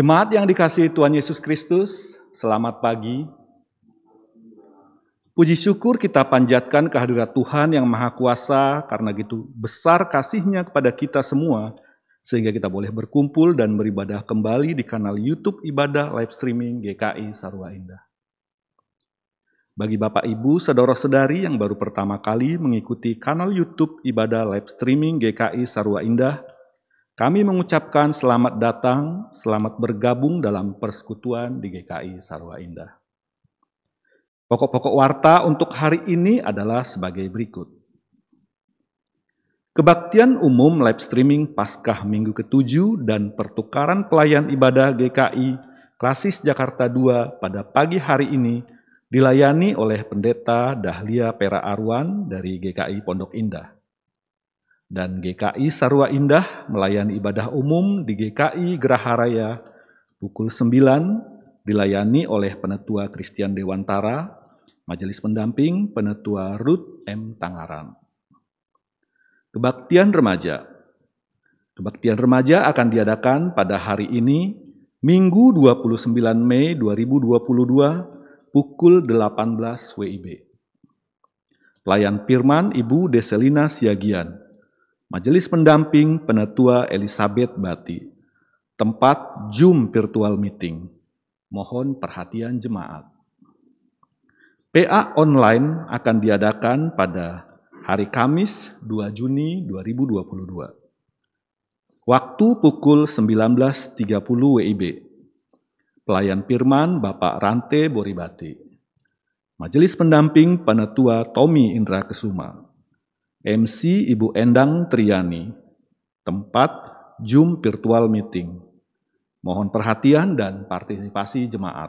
Jemaat yang dikasihi Tuhan Yesus Kristus, selamat pagi. Puji syukur kita panjatkan kehadirat Tuhan yang Maha Kuasa karena gitu besar kasihnya kepada kita semua sehingga kita boleh berkumpul dan beribadah kembali di kanal YouTube Ibadah Live Streaming GKI Sarwa Indah. Bagi Bapak Ibu, saudara-saudari yang baru pertama kali mengikuti kanal YouTube Ibadah Live Streaming GKI Sarwa Indah, kami mengucapkan selamat datang, selamat bergabung dalam persekutuan di GKI Sarwa Indah. Pokok-pokok warta untuk hari ini adalah sebagai berikut. Kebaktian umum live streaming Paskah Minggu ke-7 dan pertukaran pelayan ibadah GKI Klasis Jakarta II pada pagi hari ini dilayani oleh Pendeta Dahlia Pera Arwan dari GKI Pondok Indah dan GKI Sarwa Indah melayani ibadah umum di GKI Geraha Raya pukul 9 dilayani oleh Penetua Christian Dewantara, Majelis Pendamping Penetua Ruth M. Tangaran. Kebaktian Remaja Kebaktian Remaja akan diadakan pada hari ini, Minggu 29 Mei 2022, pukul 18 WIB. Pelayan Firman Ibu Deselina Siagian, Majelis Pendamping Penetua Elizabeth Bati, tempat Zoom virtual meeting. Mohon perhatian jemaat. PA online akan diadakan pada hari Kamis 2 Juni 2022. Waktu pukul 19.30 WIB. Pelayan firman Bapak Rante Boribati. Majelis pendamping Penetua Tommy Indra Kesuma. MC Ibu Endang Triani, tempat Zoom virtual meeting. Mohon perhatian dan partisipasi jemaat.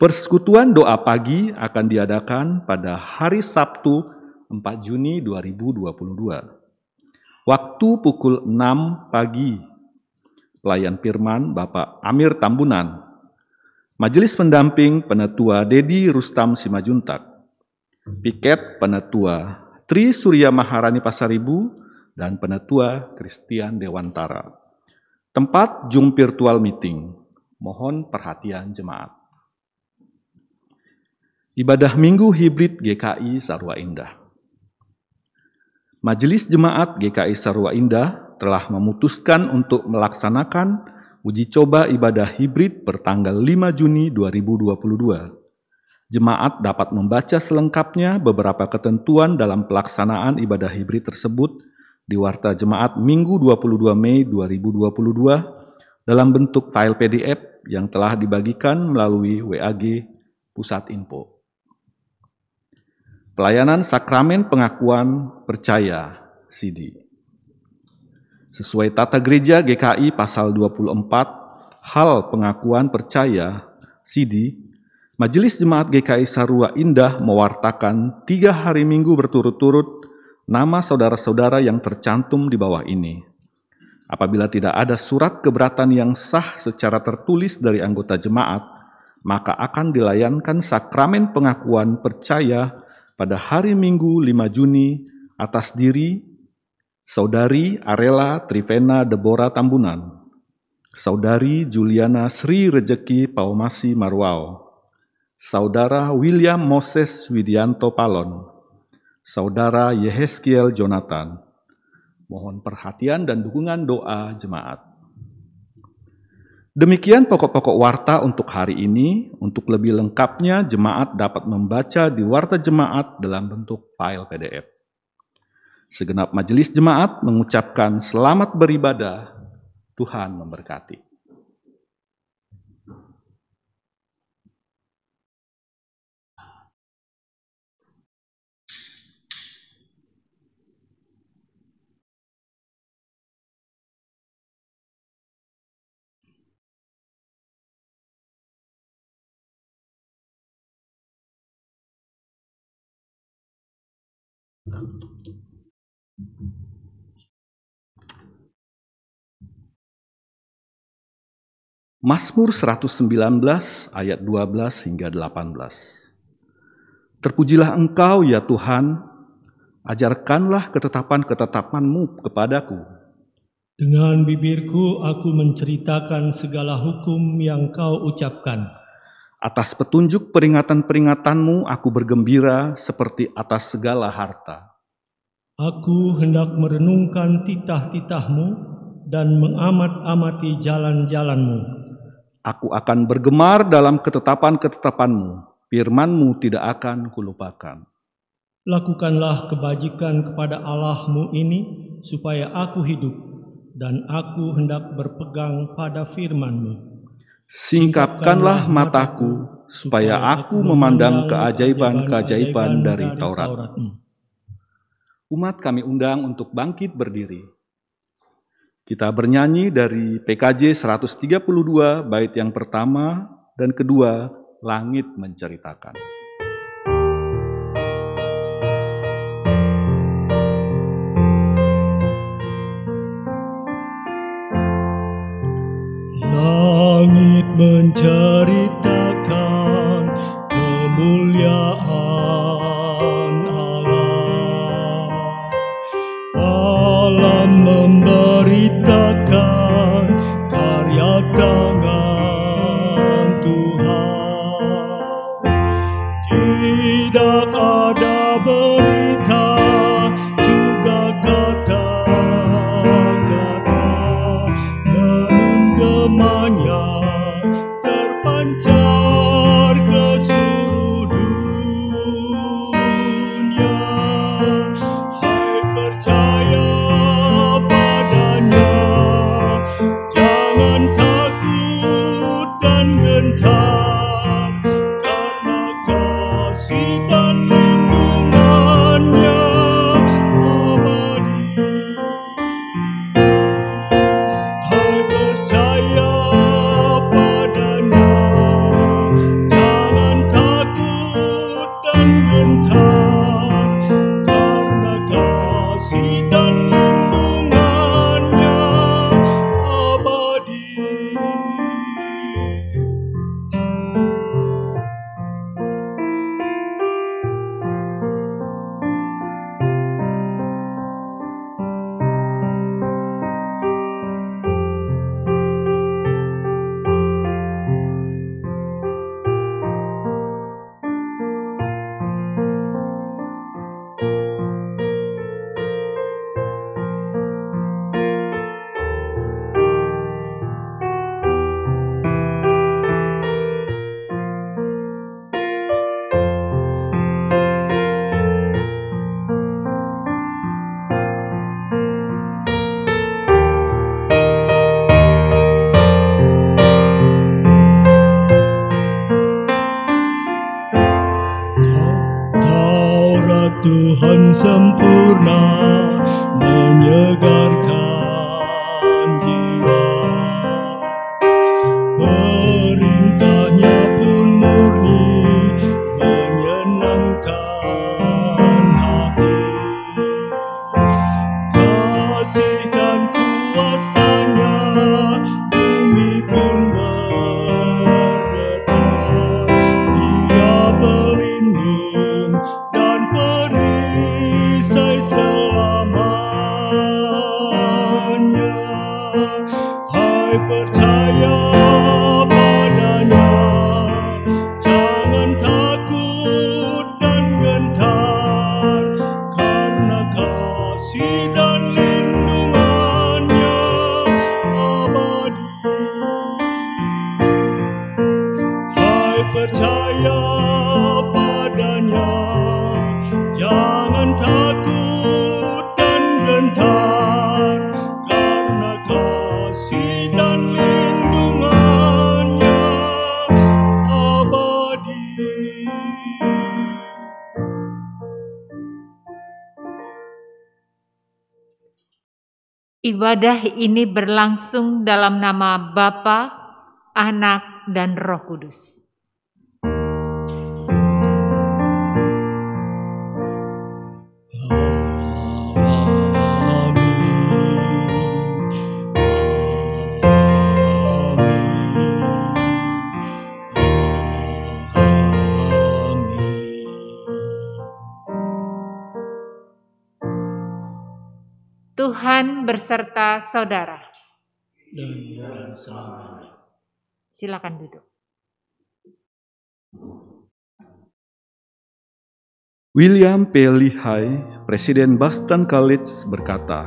Persekutuan doa pagi akan diadakan pada hari Sabtu 4 Juni 2022. Waktu pukul 6 pagi. Pelayan firman Bapak Amir Tambunan. Majelis pendamping penetua Dedi Rustam Simajuntak. Piket penetua Tri Surya Maharani Pasaribu, dan Penetua Christian Dewantara. Tempat Zoom Virtual Meeting. Mohon perhatian jemaat. Ibadah Minggu Hibrid GKI Sarwa Indah. Majelis Jemaat GKI Sarwa Indah telah memutuskan untuk melaksanakan uji coba ibadah hibrid pertanggal 5 Juni 2022 Jemaat dapat membaca selengkapnya beberapa ketentuan dalam pelaksanaan ibadah hibrid tersebut di Warta Jemaat Minggu 22 Mei 2022 dalam bentuk file PDF yang telah dibagikan melalui WAG Pusat Info. Pelayanan Sakramen Pengakuan Percaya CD. Sesuai tata gereja GKI pasal 24, hal pengakuan percaya CD, Majelis Jemaat GKI Sarua Indah mewartakan tiga hari minggu berturut-turut nama saudara-saudara yang tercantum di bawah ini. Apabila tidak ada surat keberatan yang sah secara tertulis dari anggota jemaat, maka akan dilayankan sakramen pengakuan percaya pada hari Minggu 5 Juni atas diri Saudari Arela Trivena Debora Tambunan, Saudari Juliana Sri Rejeki Paumasi Marwao, Saudara William Moses Widianto Palon, Saudara Yeheskiel Jonathan. Mohon perhatian dan dukungan doa jemaat. Demikian pokok-pokok warta untuk hari ini. Untuk lebih lengkapnya, jemaat dapat membaca di warta jemaat dalam bentuk file PDF. Segenap majelis jemaat mengucapkan selamat beribadah. Tuhan memberkati. Mazmur 119 ayat 12 hingga 18. Terpujilah Engkau ya Tuhan, ajarkanlah ketetapan-ketetapanmu kepadaku. Dengan bibirku aku menceritakan segala hukum yang kau ucapkan. Atas petunjuk peringatan-peringatanmu aku bergembira seperti atas segala harta. Aku hendak merenungkan titah-titahmu dan mengamat-amati jalan-jalanmu. Aku akan bergemar dalam ketetapan-ketetapanmu. Firmanmu tidak akan kulupakan. Lakukanlah kebajikan kepada Allahmu ini supaya aku hidup dan aku hendak berpegang pada firmanmu. Singkapkanlah mataku supaya aku memandang keajaiban-keajaiban dari Taurat. Umat kami undang untuk bangkit berdiri. Kita bernyanyi dari PKJ 132 bait yang pertama dan kedua langit menceritakan. Langit menceritakan kemuliaan Allah. Alam Ibadah ini berlangsung dalam nama Bapa, Anak, dan Roh Kudus. Tuhan berserta saudara. Dan selamanya. Silakan duduk. William P. Lehigh, Presiden Boston College berkata,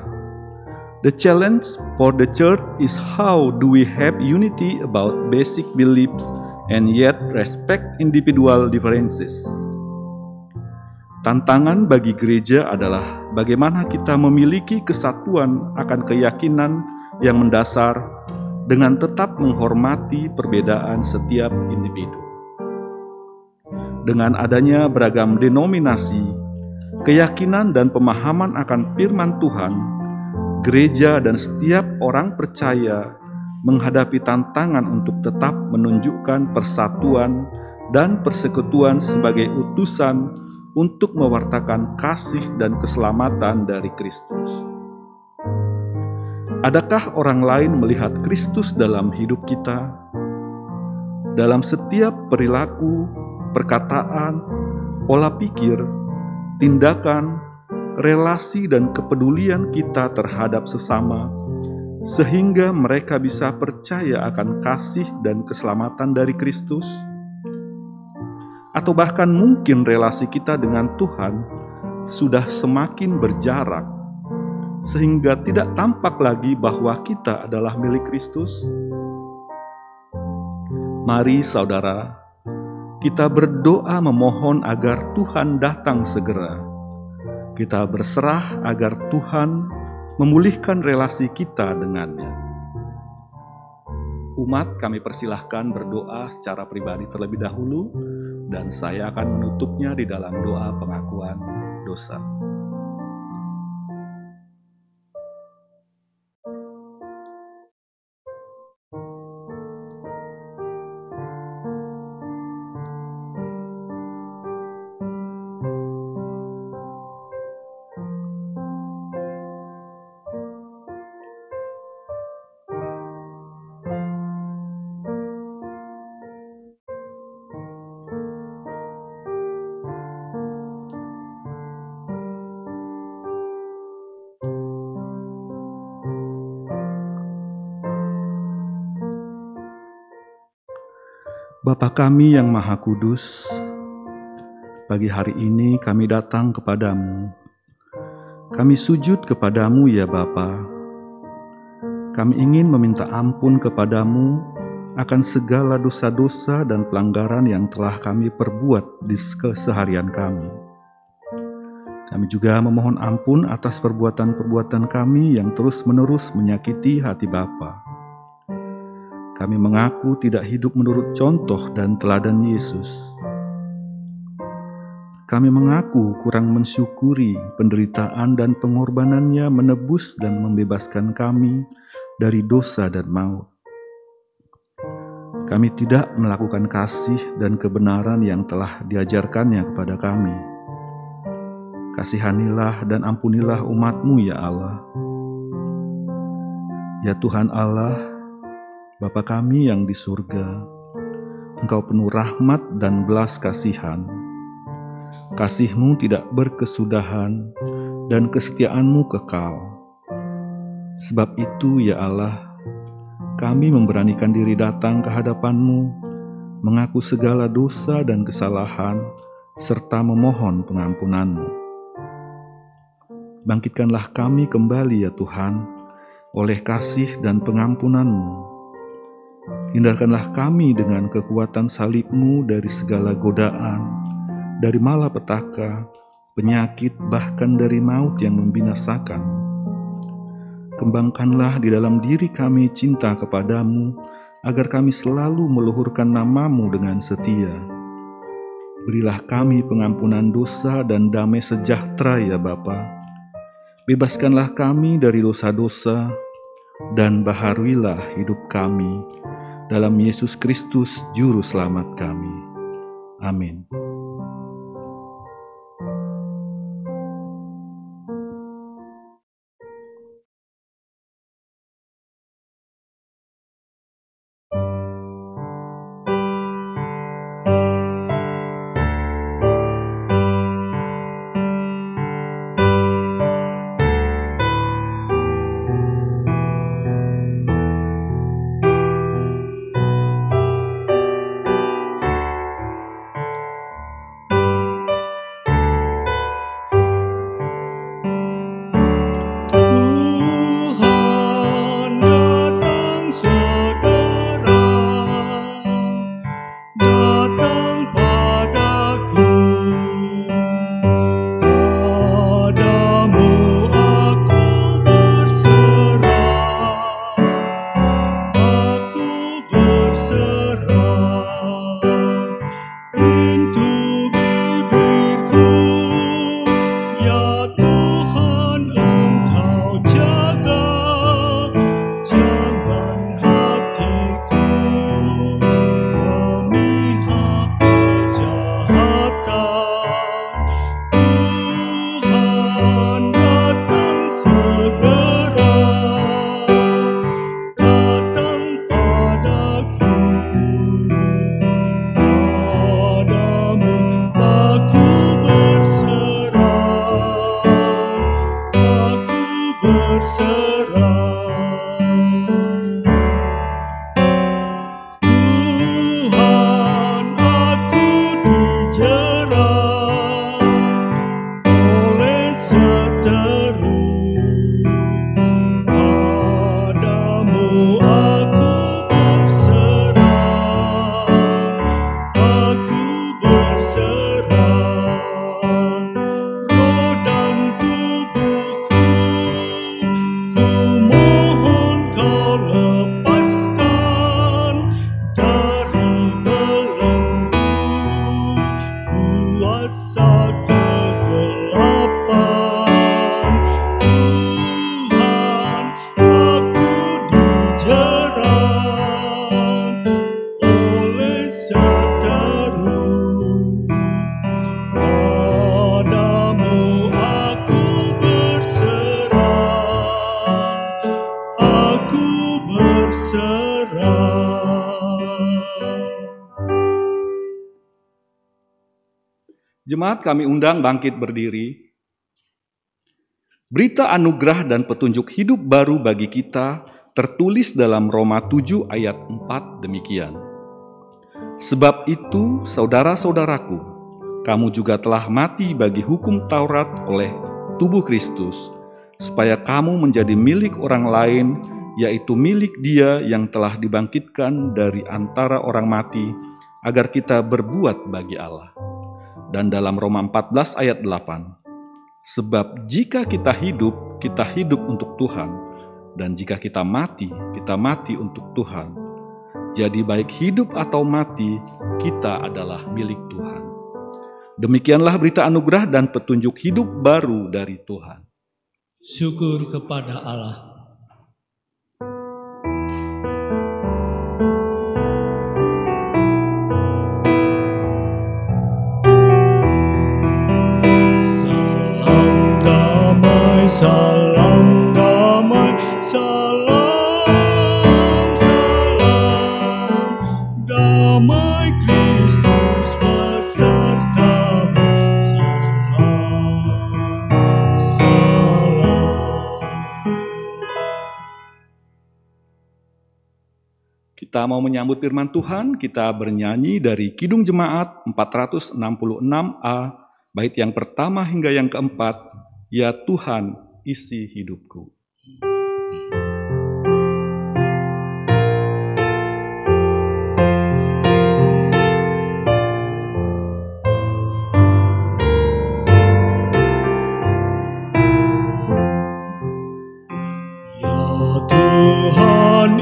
The challenge for the church is how do we have unity about basic beliefs and yet respect individual differences. Tantangan bagi gereja adalah bagaimana kita memiliki kesatuan akan keyakinan yang mendasar dengan tetap menghormati perbedaan setiap individu. Dengan adanya beragam denominasi, keyakinan dan pemahaman akan firman Tuhan, gereja dan setiap orang percaya menghadapi tantangan untuk tetap menunjukkan persatuan dan persekutuan sebagai utusan untuk mewartakan kasih dan keselamatan dari Kristus. Adakah orang lain melihat Kristus dalam hidup kita? Dalam setiap perilaku, perkataan, pola pikir, tindakan, relasi, dan kepedulian kita terhadap sesama, sehingga mereka bisa percaya akan kasih dan keselamatan dari Kristus? Atau bahkan mungkin relasi kita dengan Tuhan sudah semakin berjarak, sehingga tidak tampak lagi bahwa kita adalah milik Kristus? Mari, saudara, kita berdoa memohon agar Tuhan datang segera. Kita berserah agar Tuhan memulihkan relasi kita dengannya. Umat kami persilahkan berdoa secara pribadi terlebih dahulu dan saya akan menutupnya di dalam doa pengakuan dosa. Bapa kami yang Maha Kudus, pagi hari ini kami datang kepadamu. Kami sujud kepadamu ya Bapa. Kami ingin meminta ampun kepadamu akan segala dosa-dosa dan pelanggaran yang telah kami perbuat di keseharian kami. Kami juga memohon ampun atas perbuatan-perbuatan kami yang terus-menerus menyakiti hati Bapa. Kami mengaku tidak hidup menurut contoh dan teladan Yesus. Kami mengaku kurang mensyukuri penderitaan dan pengorbanannya menebus dan membebaskan kami dari dosa dan maut. Kami tidak melakukan kasih dan kebenaran yang telah diajarkannya kepada kami. Kasihanilah dan ampunilah umatmu ya Allah. Ya Tuhan Allah, Bapa kami yang di surga, Engkau penuh rahmat dan belas kasihan kasihmu tidak berkesudahan, dan kesetiaanmu kekal. Sebab itu, ya Allah, kami memberanikan diri datang ke hadapanmu, mengaku segala dosa dan kesalahan, serta memohon pengampunanmu. Bangkitkanlah kami kembali ya Tuhan, oleh kasih dan pengampunanmu. Hindarkanlah kami dengan kekuatan salibmu dari segala godaan, dari malapetaka, penyakit, bahkan dari maut yang membinasakan. Kembangkanlah di dalam diri kami cinta kepadamu, agar kami selalu meluhurkan namamu dengan setia. Berilah kami pengampunan dosa dan damai sejahtera ya Bapa. Bebaskanlah kami dari dosa-dosa dan baharuilah hidup kami dalam Yesus Kristus juru selamat kami. Amin. Jemaat kami undang bangkit berdiri. Berita anugerah dan petunjuk hidup baru bagi kita tertulis dalam Roma 7 ayat 4 demikian. Sebab itu, saudara-saudaraku, kamu juga telah mati bagi hukum Taurat oleh tubuh Kristus, supaya kamu menjadi milik orang lain, yaitu milik Dia yang telah dibangkitkan dari antara orang mati, agar kita berbuat bagi Allah dan dalam Roma 14 ayat 8. Sebab jika kita hidup, kita hidup untuk Tuhan, dan jika kita mati, kita mati untuk Tuhan. Jadi baik hidup atau mati, kita adalah milik Tuhan. Demikianlah berita anugerah dan petunjuk hidup baru dari Tuhan. Syukur kepada Allah. Kita mau menyambut firman Tuhan, kita bernyanyi dari Kidung Jemaat 466a, bait yang pertama hingga yang keempat, Ya Tuhan, isi hidupku. Ya Tuhan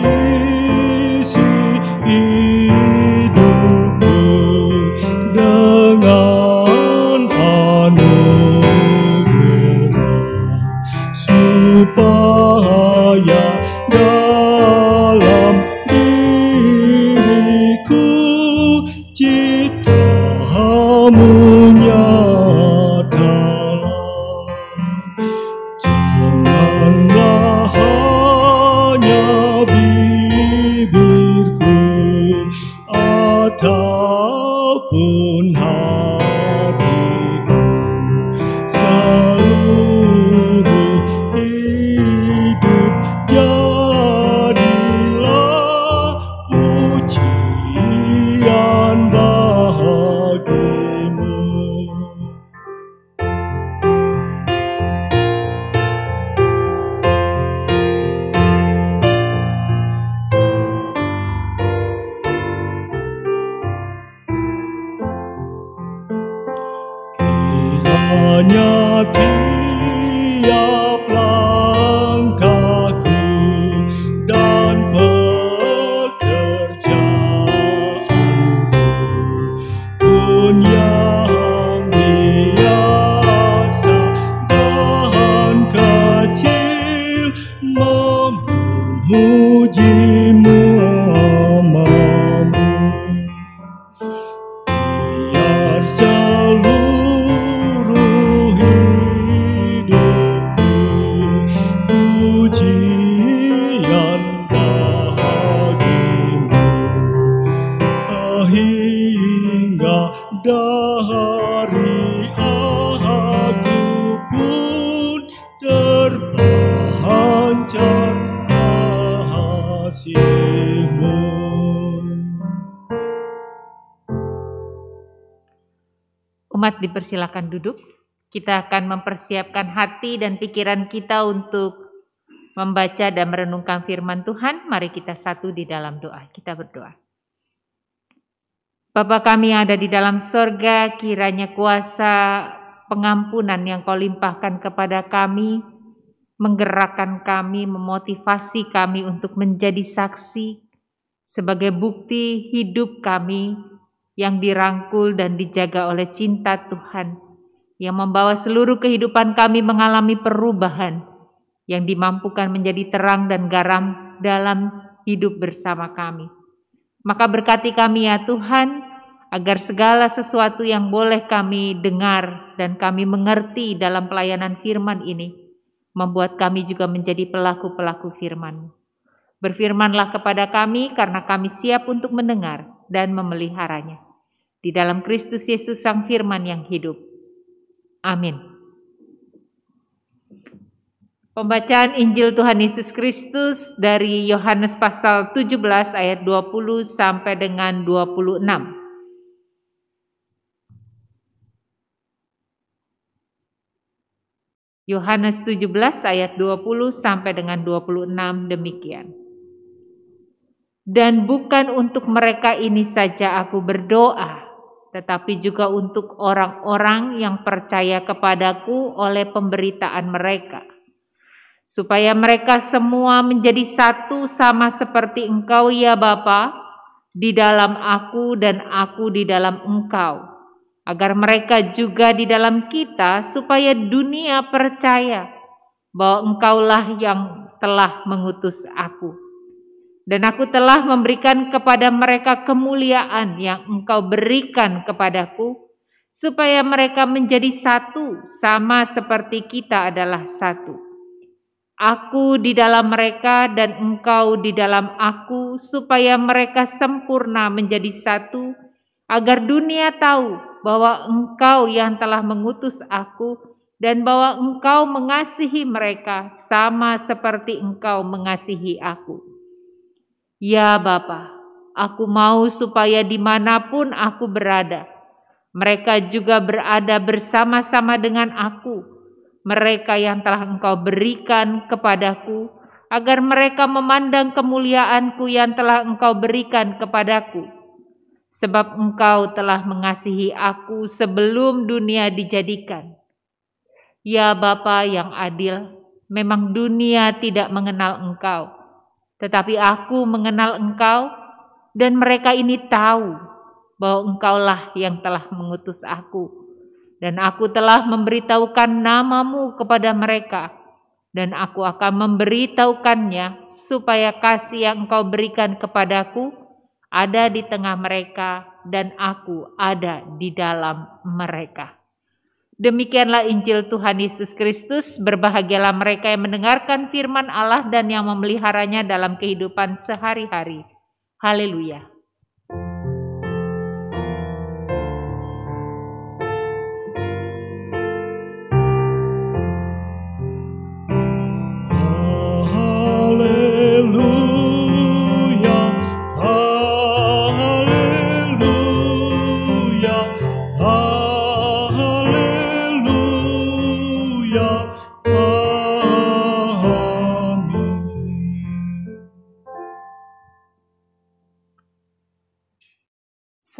Dipersilakan duduk. Kita akan mempersiapkan hati dan pikiran kita untuk membaca dan merenungkan firman Tuhan. Mari kita satu di dalam doa. Kita berdoa. Bapa kami yang ada di dalam sorga, kiranya kuasa pengampunan yang kau limpahkan kepada kami, menggerakkan kami, memotivasi kami untuk menjadi saksi sebagai bukti hidup kami yang dirangkul dan dijaga oleh cinta Tuhan, yang membawa seluruh kehidupan kami mengalami perubahan, yang dimampukan menjadi terang dan garam dalam hidup bersama kami. Maka berkati kami ya Tuhan, agar segala sesuatu yang boleh kami dengar dan kami mengerti dalam pelayanan firman ini, membuat kami juga menjadi pelaku-pelaku firman. Berfirmanlah kepada kami karena kami siap untuk mendengar dan memeliharanya. Di dalam Kristus Yesus Sang Firman yang hidup. Amin. Pembacaan Injil Tuhan Yesus Kristus dari Yohanes pasal 17 ayat 20 sampai dengan 26. Yohanes 17 ayat 20 sampai dengan 26 demikian. Dan bukan untuk mereka ini saja aku berdoa, tetapi juga untuk orang-orang yang percaya kepadaku oleh pemberitaan mereka, supaya mereka semua menjadi satu sama seperti Engkau ya Bapa, di dalam aku dan aku di dalam Engkau, agar mereka juga di dalam kita, supaya dunia percaya bahwa Engkaulah yang telah mengutus aku. Dan aku telah memberikan kepada mereka kemuliaan yang Engkau berikan kepadaku, supaya mereka menjadi satu, sama seperti kita adalah satu. Aku di dalam mereka, dan Engkau di dalam aku, supaya mereka sempurna menjadi satu, agar dunia tahu bahwa Engkau yang telah mengutus aku dan bahwa Engkau mengasihi mereka sama seperti Engkau mengasihi aku. Ya Bapa, aku mau supaya di mana pun aku berada, mereka juga berada bersama-sama dengan aku, mereka yang telah Engkau berikan kepadaku, agar mereka memandang kemuliaanku yang telah Engkau berikan kepadaku. Sebab engkau telah mengasihi aku sebelum dunia dijadikan. Ya Bapa yang adil, memang dunia tidak mengenal engkau, tetapi aku mengenal engkau dan mereka ini tahu bahwa engkaulah yang telah mengutus aku. Dan aku telah memberitahukan namamu kepada mereka, dan aku akan memberitahukannya supaya kasih yang engkau berikan kepadaku ada di tengah mereka, dan aku ada di dalam mereka. Demikianlah Injil Tuhan Yesus Kristus. Berbahagialah mereka yang mendengarkan firman Allah dan yang memeliharanya dalam kehidupan sehari-hari. Haleluya!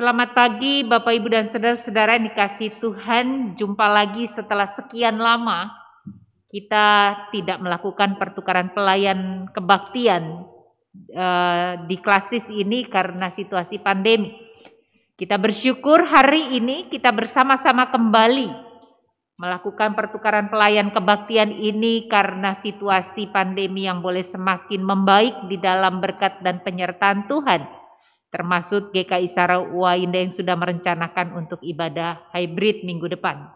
Selamat pagi Bapak Ibu dan saudara-saudara yang dikasih Tuhan. Jumpa lagi setelah sekian lama kita tidak melakukan pertukaran pelayan kebaktian uh, di klasis ini karena situasi pandemi. Kita bersyukur hari ini kita bersama-sama kembali melakukan pertukaran pelayan kebaktian ini karena situasi pandemi yang boleh semakin membaik di dalam berkat dan penyertaan Tuhan termasuk GKI Sarawinda yang sudah merencanakan untuk ibadah hybrid minggu depan.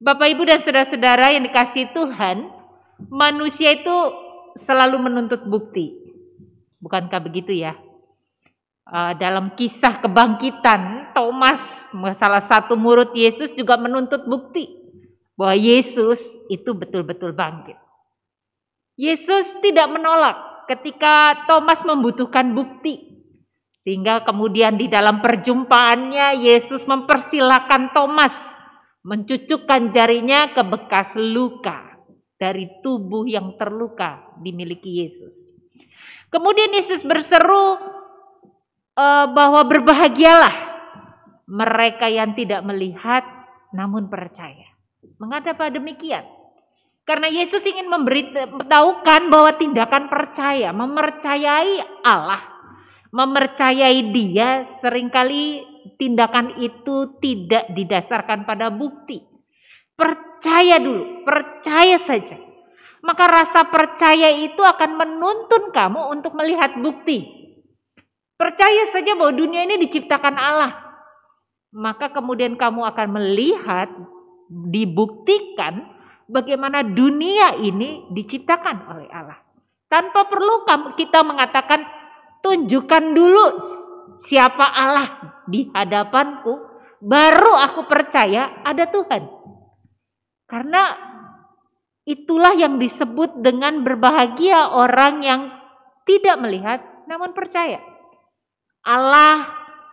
Bapak Ibu dan saudara-saudara yang dikasih Tuhan, manusia itu selalu menuntut bukti. Bukankah begitu ya? Uh, dalam kisah kebangkitan, Thomas, salah satu murid Yesus juga menuntut bukti bahwa Yesus itu betul-betul bangkit. Yesus tidak menolak ketika Thomas membutuhkan bukti sehingga kemudian di dalam perjumpaannya Yesus mempersilahkan Thomas mencucukkan jarinya ke bekas luka dari tubuh yang terluka dimiliki Yesus. Kemudian Yesus berseru uh, bahwa berbahagialah mereka yang tidak melihat namun percaya. Mengapa demikian? Karena Yesus ingin memberitahukan bahwa tindakan percaya, mempercayai Allah Mempercayai dia sering kali tindakan itu tidak didasarkan pada bukti. Percaya dulu, percaya saja. Maka rasa percaya itu akan menuntun kamu untuk melihat bukti. Percaya saja bahwa dunia ini diciptakan Allah. Maka kemudian kamu akan melihat, dibuktikan bagaimana dunia ini diciptakan oleh Allah. Tanpa perlu kita mengatakan tunjukkan dulu siapa Allah di hadapanku, baru aku percaya ada Tuhan. Karena itulah yang disebut dengan berbahagia orang yang tidak melihat namun percaya. Allah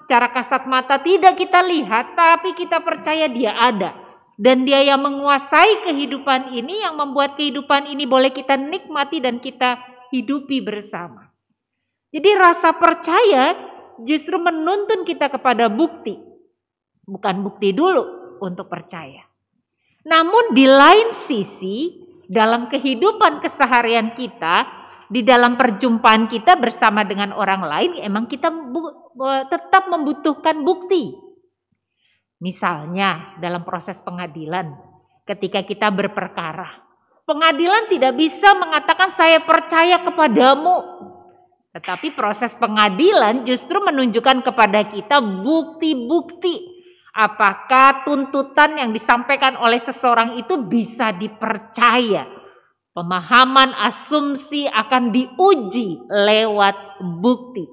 secara kasat mata tidak kita lihat tapi kita percaya dia ada. Dan dia yang menguasai kehidupan ini yang membuat kehidupan ini boleh kita nikmati dan kita hidupi bersama. Jadi rasa percaya justru menuntun kita kepada bukti. Bukan bukti dulu untuk percaya. Namun di lain sisi dalam kehidupan keseharian kita, di dalam perjumpaan kita bersama dengan orang lain, emang kita tetap membutuhkan bukti. Misalnya dalam proses pengadilan, ketika kita berperkara, pengadilan tidak bisa mengatakan saya percaya kepadamu. Tetapi proses pengadilan justru menunjukkan kepada kita bukti-bukti apakah tuntutan yang disampaikan oleh seseorang itu bisa dipercaya. Pemahaman asumsi akan diuji lewat bukti.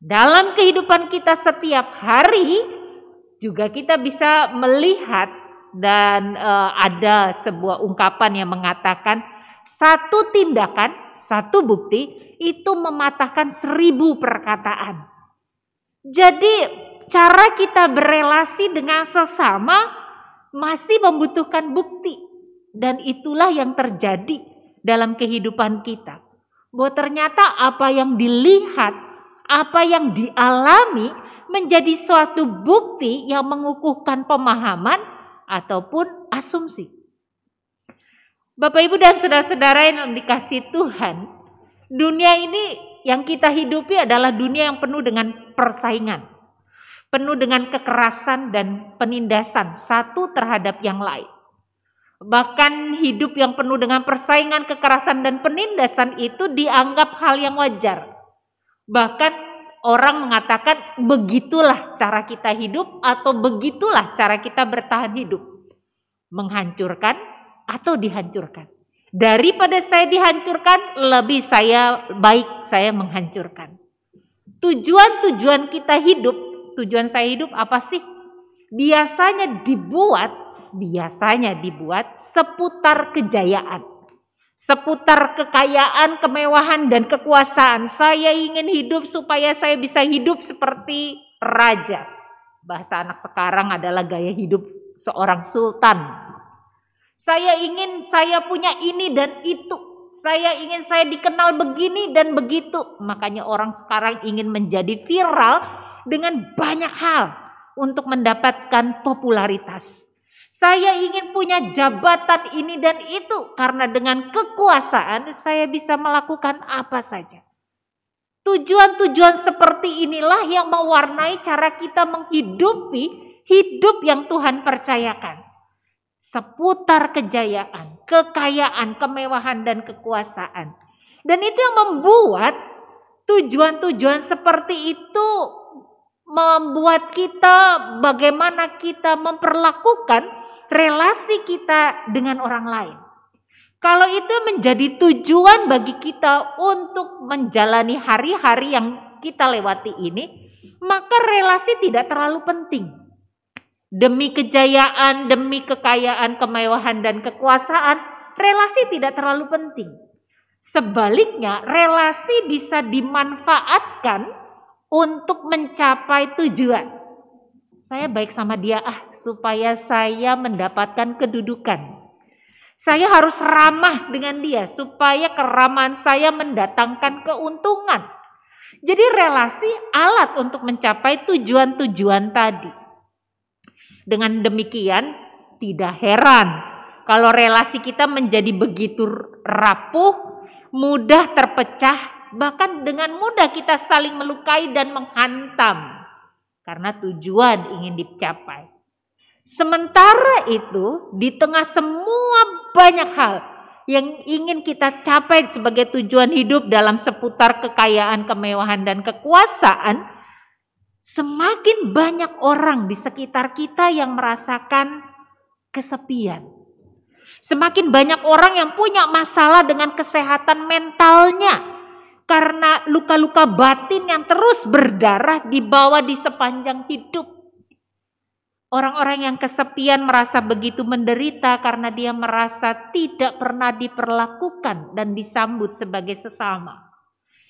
Dalam kehidupan kita setiap hari, juga kita bisa melihat dan uh, ada sebuah ungkapan yang mengatakan satu tindakan, satu bukti itu mematahkan seribu perkataan. Jadi cara kita berelasi dengan sesama masih membutuhkan bukti dan itulah yang terjadi dalam kehidupan kita. Bahwa ternyata apa yang dilihat, apa yang dialami menjadi suatu bukti yang mengukuhkan pemahaman ataupun asumsi. Bapak Ibu dan saudara-saudara yang dikasih Tuhan, dunia ini yang kita hidupi adalah dunia yang penuh dengan persaingan, penuh dengan kekerasan dan penindasan satu terhadap yang lain. Bahkan hidup yang penuh dengan persaingan, kekerasan, dan penindasan itu dianggap hal yang wajar. Bahkan orang mengatakan begitulah cara kita hidup atau begitulah cara kita bertahan hidup. Menghancurkan atau dihancurkan. Daripada saya dihancurkan, lebih saya baik saya menghancurkan. Tujuan-tujuan kita hidup, tujuan saya hidup apa sih? Biasanya dibuat, biasanya dibuat seputar kejayaan seputar kekayaan, kemewahan, dan kekuasaan. Saya ingin hidup supaya saya bisa hidup seperti raja. Bahasa anak sekarang adalah gaya hidup seorang sultan. Saya ingin saya punya ini dan itu. Saya ingin saya dikenal begini dan begitu. Makanya orang sekarang ingin menjadi viral dengan banyak hal untuk mendapatkan popularitas. Saya ingin punya jabatan ini dan itu karena dengan kekuasaan saya bisa melakukan apa saja. Tujuan-tujuan seperti inilah yang mewarnai cara kita menghidupi hidup yang Tuhan percayakan. Seputar kejayaan, kekayaan, kemewahan, dan kekuasaan. Dan itu yang membuat tujuan-tujuan seperti itu membuat kita bagaimana kita memperlakukan relasi kita dengan orang lain. Kalau itu menjadi tujuan bagi kita untuk menjalani hari-hari yang kita lewati ini, maka relasi tidak terlalu penting. Demi kejayaan, demi kekayaan, kemewahan, dan kekuasaan, relasi tidak terlalu penting. Sebaliknya, relasi bisa dimanfaatkan untuk mencapai tujuan. Saya baik sama dia ah supaya saya mendapatkan kedudukan. Saya harus ramah dengan dia supaya keramahan saya mendatangkan keuntungan. Jadi relasi alat untuk mencapai tujuan-tujuan tadi. Dengan demikian tidak heran kalau relasi kita menjadi begitu rapuh, mudah terpecah, bahkan dengan mudah kita saling melukai dan menghantam karena tujuan ingin dicapai. Sementara itu, di tengah semua banyak hal yang ingin kita capai sebagai tujuan hidup dalam seputar kekayaan, kemewahan, dan kekuasaan, semakin banyak orang di sekitar kita yang merasakan kesepian. Semakin banyak orang yang punya masalah dengan kesehatan mentalnya karena luka-luka batin yang terus berdarah dibawa di sepanjang hidup. Orang-orang yang kesepian merasa begitu menderita karena dia merasa tidak pernah diperlakukan dan disambut sebagai sesama.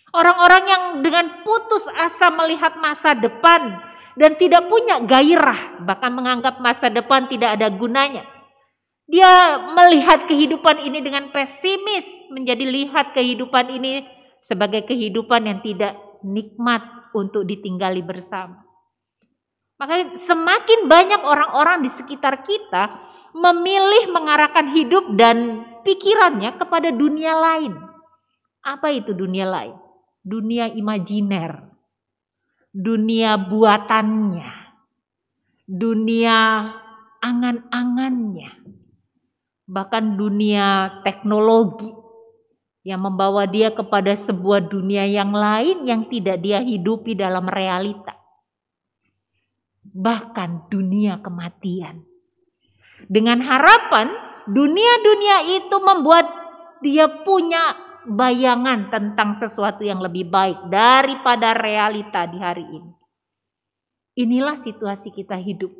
Orang-orang yang dengan putus asa melihat masa depan dan tidak punya gairah, bahkan menganggap masa depan tidak ada gunanya. Dia melihat kehidupan ini dengan pesimis, menjadi lihat kehidupan ini sebagai kehidupan yang tidak nikmat untuk ditinggali bersama. Makanya semakin banyak orang-orang di sekitar kita memilih mengarahkan hidup dan pikirannya kepada dunia lain. Apa itu dunia lain? Dunia imajiner. Dunia buatannya. dunia angan-angannya, bahkan dunia teknologi yang membawa dia kepada sebuah dunia yang lain yang tidak dia hidupi dalam realita. Bahkan dunia kematian. Dengan harapan dunia-dunia itu membuat dia punya bayangan tentang sesuatu yang lebih baik daripada realita di hari ini. Inilah situasi kita hidup.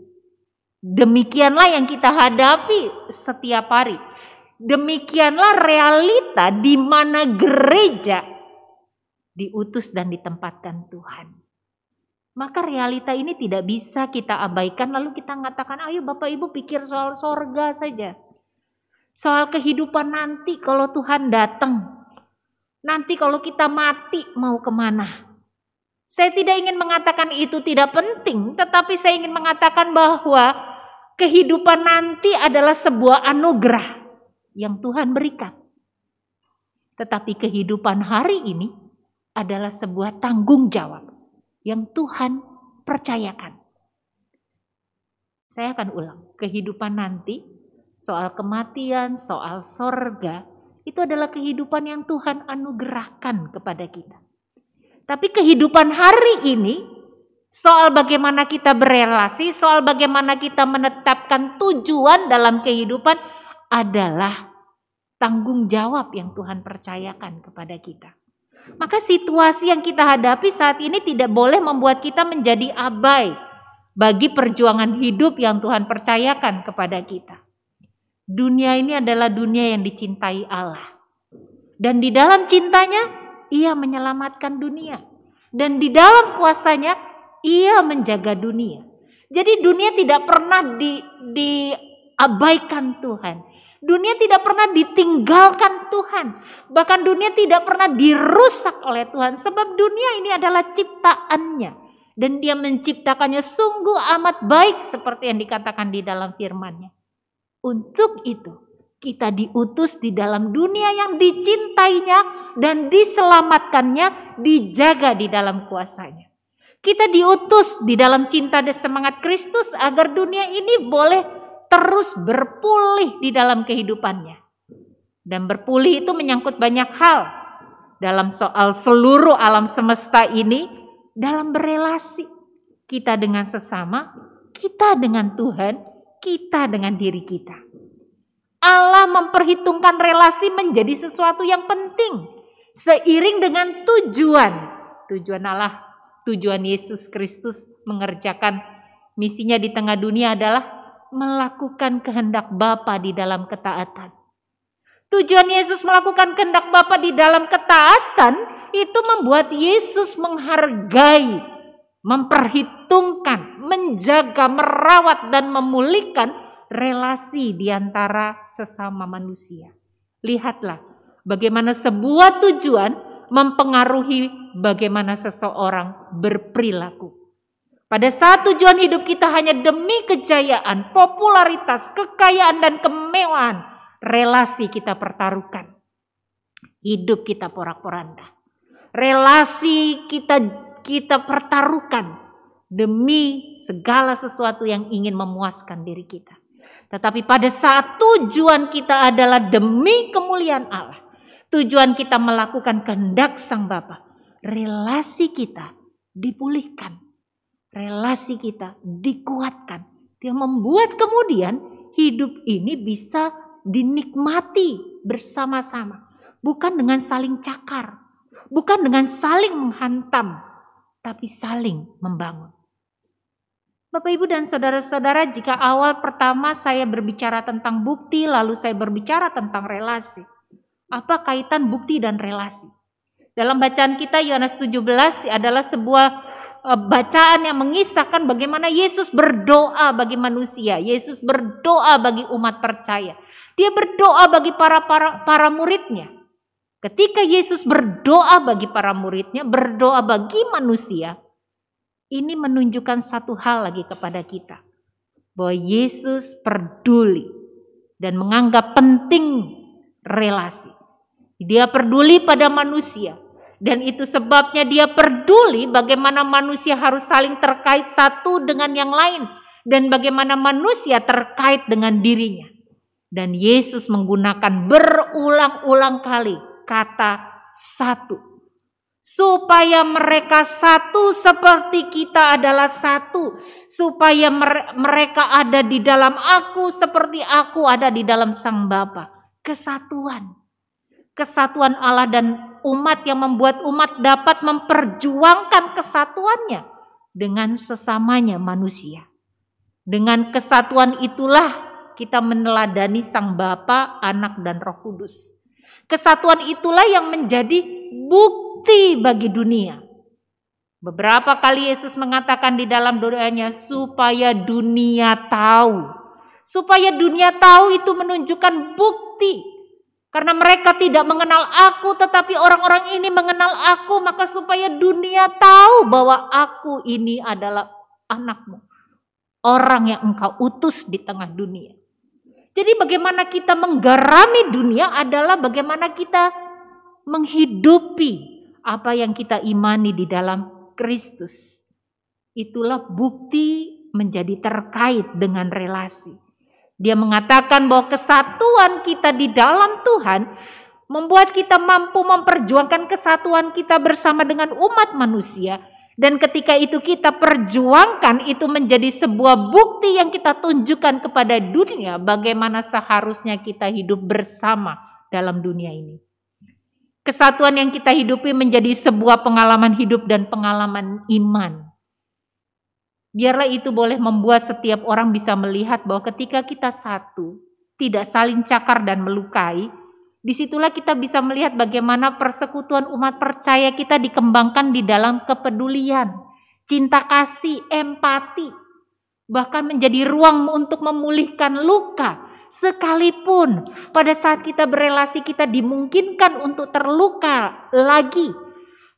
Demikianlah yang kita hadapi setiap hari. Demikianlah realita di mana gereja diutus dan ditempatkan Tuhan. Maka realita ini tidak bisa kita abaikan lalu kita mengatakan ayo Bapak Ibu pikir soal sorga saja. Soal kehidupan nanti kalau Tuhan datang. Nanti kalau kita mati mau ke mana? Saya tidak ingin mengatakan itu tidak penting, tetapi saya ingin mengatakan bahwa kehidupan nanti adalah sebuah anugerah yang Tuhan berikan. Tetapi kehidupan hari ini adalah sebuah tanggung jawab yang Tuhan percayakan. Saya akan ulang, kehidupan nanti soal kematian, soal sorga, itu adalah kehidupan yang Tuhan anugerahkan kepada kita. Tapi kehidupan hari ini soal bagaimana kita berelasi, soal bagaimana kita menetapkan tujuan dalam kehidupan adalah tanggung jawab yang Tuhan percayakan kepada kita. Maka situasi yang kita hadapi saat ini tidak boleh membuat kita menjadi abai bagi perjuangan hidup yang Tuhan percayakan kepada kita. Dunia ini adalah dunia yang dicintai Allah. Dan di dalam cintanya ia menyelamatkan dunia. Dan di dalam kuasanya, ia menjaga dunia. Jadi dunia tidak pernah di, diabaikan Tuhan. Dunia tidak pernah ditinggalkan Tuhan. Bahkan dunia tidak pernah dirusak oleh Tuhan. Sebab dunia ini adalah ciptaannya. Dan dia menciptakannya sungguh amat baik seperti yang dikatakan di dalam firmannya. Untuk itu kita diutus di dalam dunia yang dicintainya dan diselamatkannya, dijaga di dalam kuasanya. Kita diutus di dalam cinta dan semangat Kristus agar dunia ini boleh terus berpulih di dalam kehidupannya. Dan berpulih itu menyangkut banyak hal dalam soal seluruh alam semesta ini dalam berelasi kita dengan sesama, kita dengan Tuhan, kita dengan diri kita. Allah memperhitungkan relasi menjadi sesuatu yang penting seiring dengan tujuan. Tujuan Allah, tujuan Yesus Kristus mengerjakan misinya di tengah dunia adalah melakukan kehendak Bapa di dalam ketaatan. Tujuan Yesus melakukan kehendak Bapa di dalam ketaatan itu membuat Yesus menghargai, memperhitungkan, menjaga, merawat dan memulihkan relasi di antara sesama manusia. Lihatlah bagaimana sebuah tujuan mempengaruhi bagaimana seseorang berperilaku. Pada saat tujuan hidup kita hanya demi kejayaan, popularitas, kekayaan, dan kemewahan, relasi kita pertaruhkan. Hidup kita porak-poranda. Relasi kita kita pertaruhkan demi segala sesuatu yang ingin memuaskan diri kita. Tetapi pada saat tujuan kita adalah demi kemuliaan Allah. Tujuan kita melakukan kehendak Sang Bapa. Relasi kita dipulihkan. Relasi kita dikuatkan. Yang membuat kemudian hidup ini bisa dinikmati bersama-sama. Bukan dengan saling cakar. Bukan dengan saling menghantam. Tapi saling membangun. Bapak, Ibu, dan saudara-saudara, jika awal pertama saya berbicara tentang bukti, lalu saya berbicara tentang relasi. Apa kaitan bukti dan relasi? Dalam bacaan kita Yohanes 17 adalah sebuah e, bacaan yang mengisahkan bagaimana Yesus berdoa bagi manusia, Yesus berdoa bagi umat percaya. Dia berdoa bagi para para para muridnya. Ketika Yesus berdoa bagi para muridnya, berdoa bagi manusia, ini menunjukkan satu hal lagi kepada kita. Bahwa Yesus peduli dan menganggap penting relasi. Dia peduli pada manusia. Dan itu sebabnya dia peduli bagaimana manusia harus saling terkait satu dengan yang lain. dan bagaimana manusia terkait dengan dirinya. Dan Yesus menggunakan berulang-ulang kali kata satu. Supaya mereka satu seperti kita adalah satu. Supaya mereka ada di dalam aku seperti aku ada di dalam sang Bapa. Kesatuan. Kesatuan Allah dan umat yang membuat umat dapat memperjuangkan kesatuannya dengan sesamanya manusia. Dengan kesatuan itulah kita meneladani Sang Bapa, Anak, dan Roh Kudus. Kesatuan itulah yang menjadi bukti bagi dunia. Beberapa kali Yesus mengatakan di dalam doanya supaya dunia tahu. Supaya dunia tahu itu menunjukkan bukti. Karena mereka tidak mengenal aku tetapi orang-orang ini mengenal aku maka supaya dunia tahu bahwa aku ini adalah anakmu. Orang yang engkau utus di tengah dunia. Jadi bagaimana kita menggarami dunia adalah bagaimana kita menghidupi apa yang kita imani di dalam Kristus. Itulah bukti menjadi terkait dengan relasi. Dia mengatakan bahwa kesatuan kita di dalam Tuhan membuat kita mampu memperjuangkan kesatuan kita bersama dengan umat manusia dan ketika itu kita perjuangkan itu menjadi sebuah bukti yang kita tunjukkan kepada dunia bagaimana seharusnya kita hidup bersama dalam dunia ini. Kesatuan yang kita hidupi menjadi sebuah pengalaman hidup dan pengalaman iman. Biarlah itu boleh membuat setiap orang bisa melihat bahwa ketika kita satu, tidak saling cakar dan melukai, Di situlah kita bisa melihat bagaimana persekutuan umat percaya kita dikembangkan di dalam kepedulian, cinta kasih, empati, bahkan menjadi ruang untuk memulihkan luka. Sekalipun pada saat kita berelasi kita dimungkinkan untuk terluka lagi.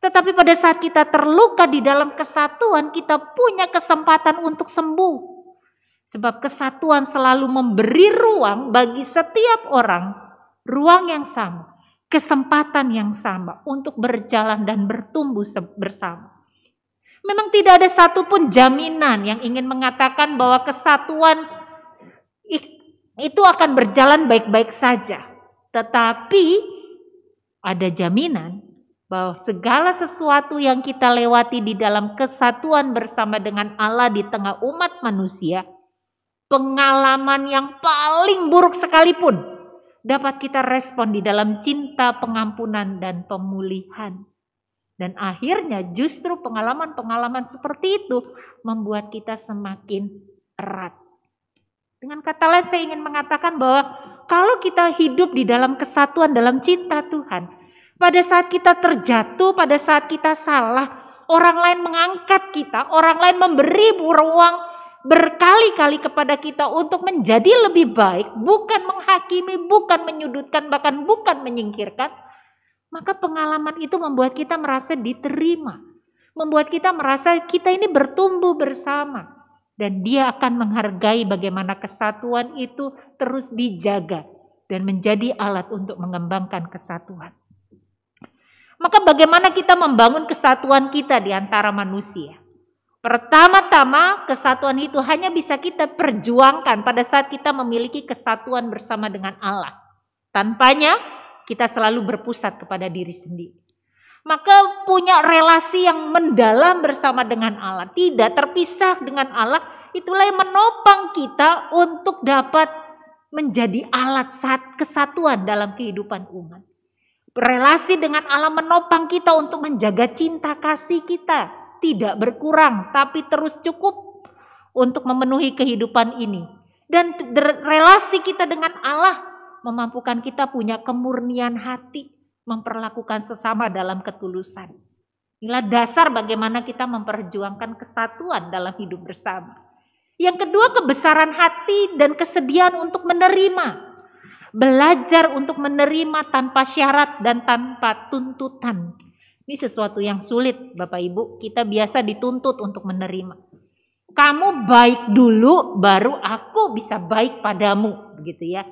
Tetapi pada saat kita terluka di dalam kesatuan kita punya kesempatan untuk sembuh. Sebab kesatuan selalu memberi ruang bagi setiap orang ruang yang sama, kesempatan yang sama untuk berjalan dan bertumbuh bersama. Memang tidak ada satupun jaminan yang ingin mengatakan bahwa kesatuan itu akan berjalan baik-baik saja. Tetapi ada jaminan bahwa segala sesuatu yang kita lewati di dalam kesatuan bersama dengan Allah di tengah umat manusia, pengalaman yang paling buruk sekalipun dapat kita respon di dalam cinta, pengampunan, dan pemulihan. Dan akhirnya justru pengalaman-pengalaman seperti itu membuat kita semakin erat. Dengan kata lain saya ingin mengatakan bahwa kalau kita hidup di dalam kesatuan dalam cinta Tuhan, pada saat kita terjatuh, pada saat kita salah, orang lain mengangkat kita, orang lain memberi ruang berkali-kali kepada kita untuk menjadi lebih baik, bukan menghakimi, bukan menyudutkan, bahkan bukan menyingkirkan, maka pengalaman itu membuat kita merasa diterima, membuat kita merasa kita ini bertumbuh bersama, dan Dia akan menghargai bagaimana kesatuan itu terus dijaga dan menjadi alat untuk mengembangkan kesatuan. Maka, bagaimana kita membangun kesatuan kita di antara manusia? Pertama-tama kesatuan itu hanya bisa kita perjuangkan pada saat kita memiliki kesatuan bersama dengan Allah. Tanpanya kita selalu berpusat kepada diri sendiri. Maka punya relasi yang mendalam bersama dengan Allah, tidak terpisah dengan Allah, itulah yang menopang kita untuk dapat menjadi alat saat kesatuan dalam kehidupan umat. Relasi dengan Allah menopang kita untuk menjaga cinta kasih kita, tidak berkurang, tapi terus cukup untuk memenuhi kehidupan ini. Dan relasi kita dengan Allah memampukan kita punya kemurnian hati, memperlakukan sesama dalam ketulusan. Inilah dasar bagaimana kita memperjuangkan kesatuan dalam hidup bersama. Yang kedua, kebesaran hati dan kesediaan untuk menerima. Belajar untuk menerima tanpa syarat dan tanpa tuntutan. Ini sesuatu yang sulit Bapak Ibu, kita biasa dituntut untuk menerima. Kamu baik dulu baru aku bisa baik padamu, begitu ya.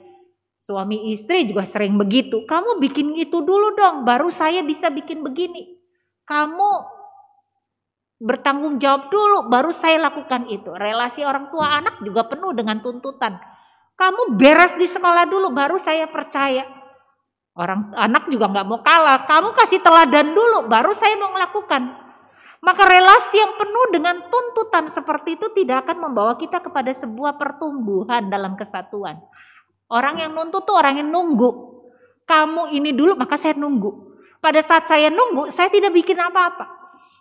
Suami istri juga sering begitu. Kamu bikin itu dulu dong, baru saya bisa bikin begini. Kamu bertanggung jawab dulu baru saya lakukan itu. Relasi orang tua anak juga penuh dengan tuntutan. Kamu beres di sekolah dulu baru saya percaya. Orang anak juga nggak mau kalah. Kamu kasih teladan dulu baru saya mau melakukan. Maka relasi yang penuh dengan tuntutan seperti itu tidak akan membawa kita kepada sebuah pertumbuhan dalam kesatuan. Orang yang nuntut tuh orang yang nunggu. Kamu ini dulu maka saya nunggu. Pada saat saya nunggu, saya tidak bikin apa-apa.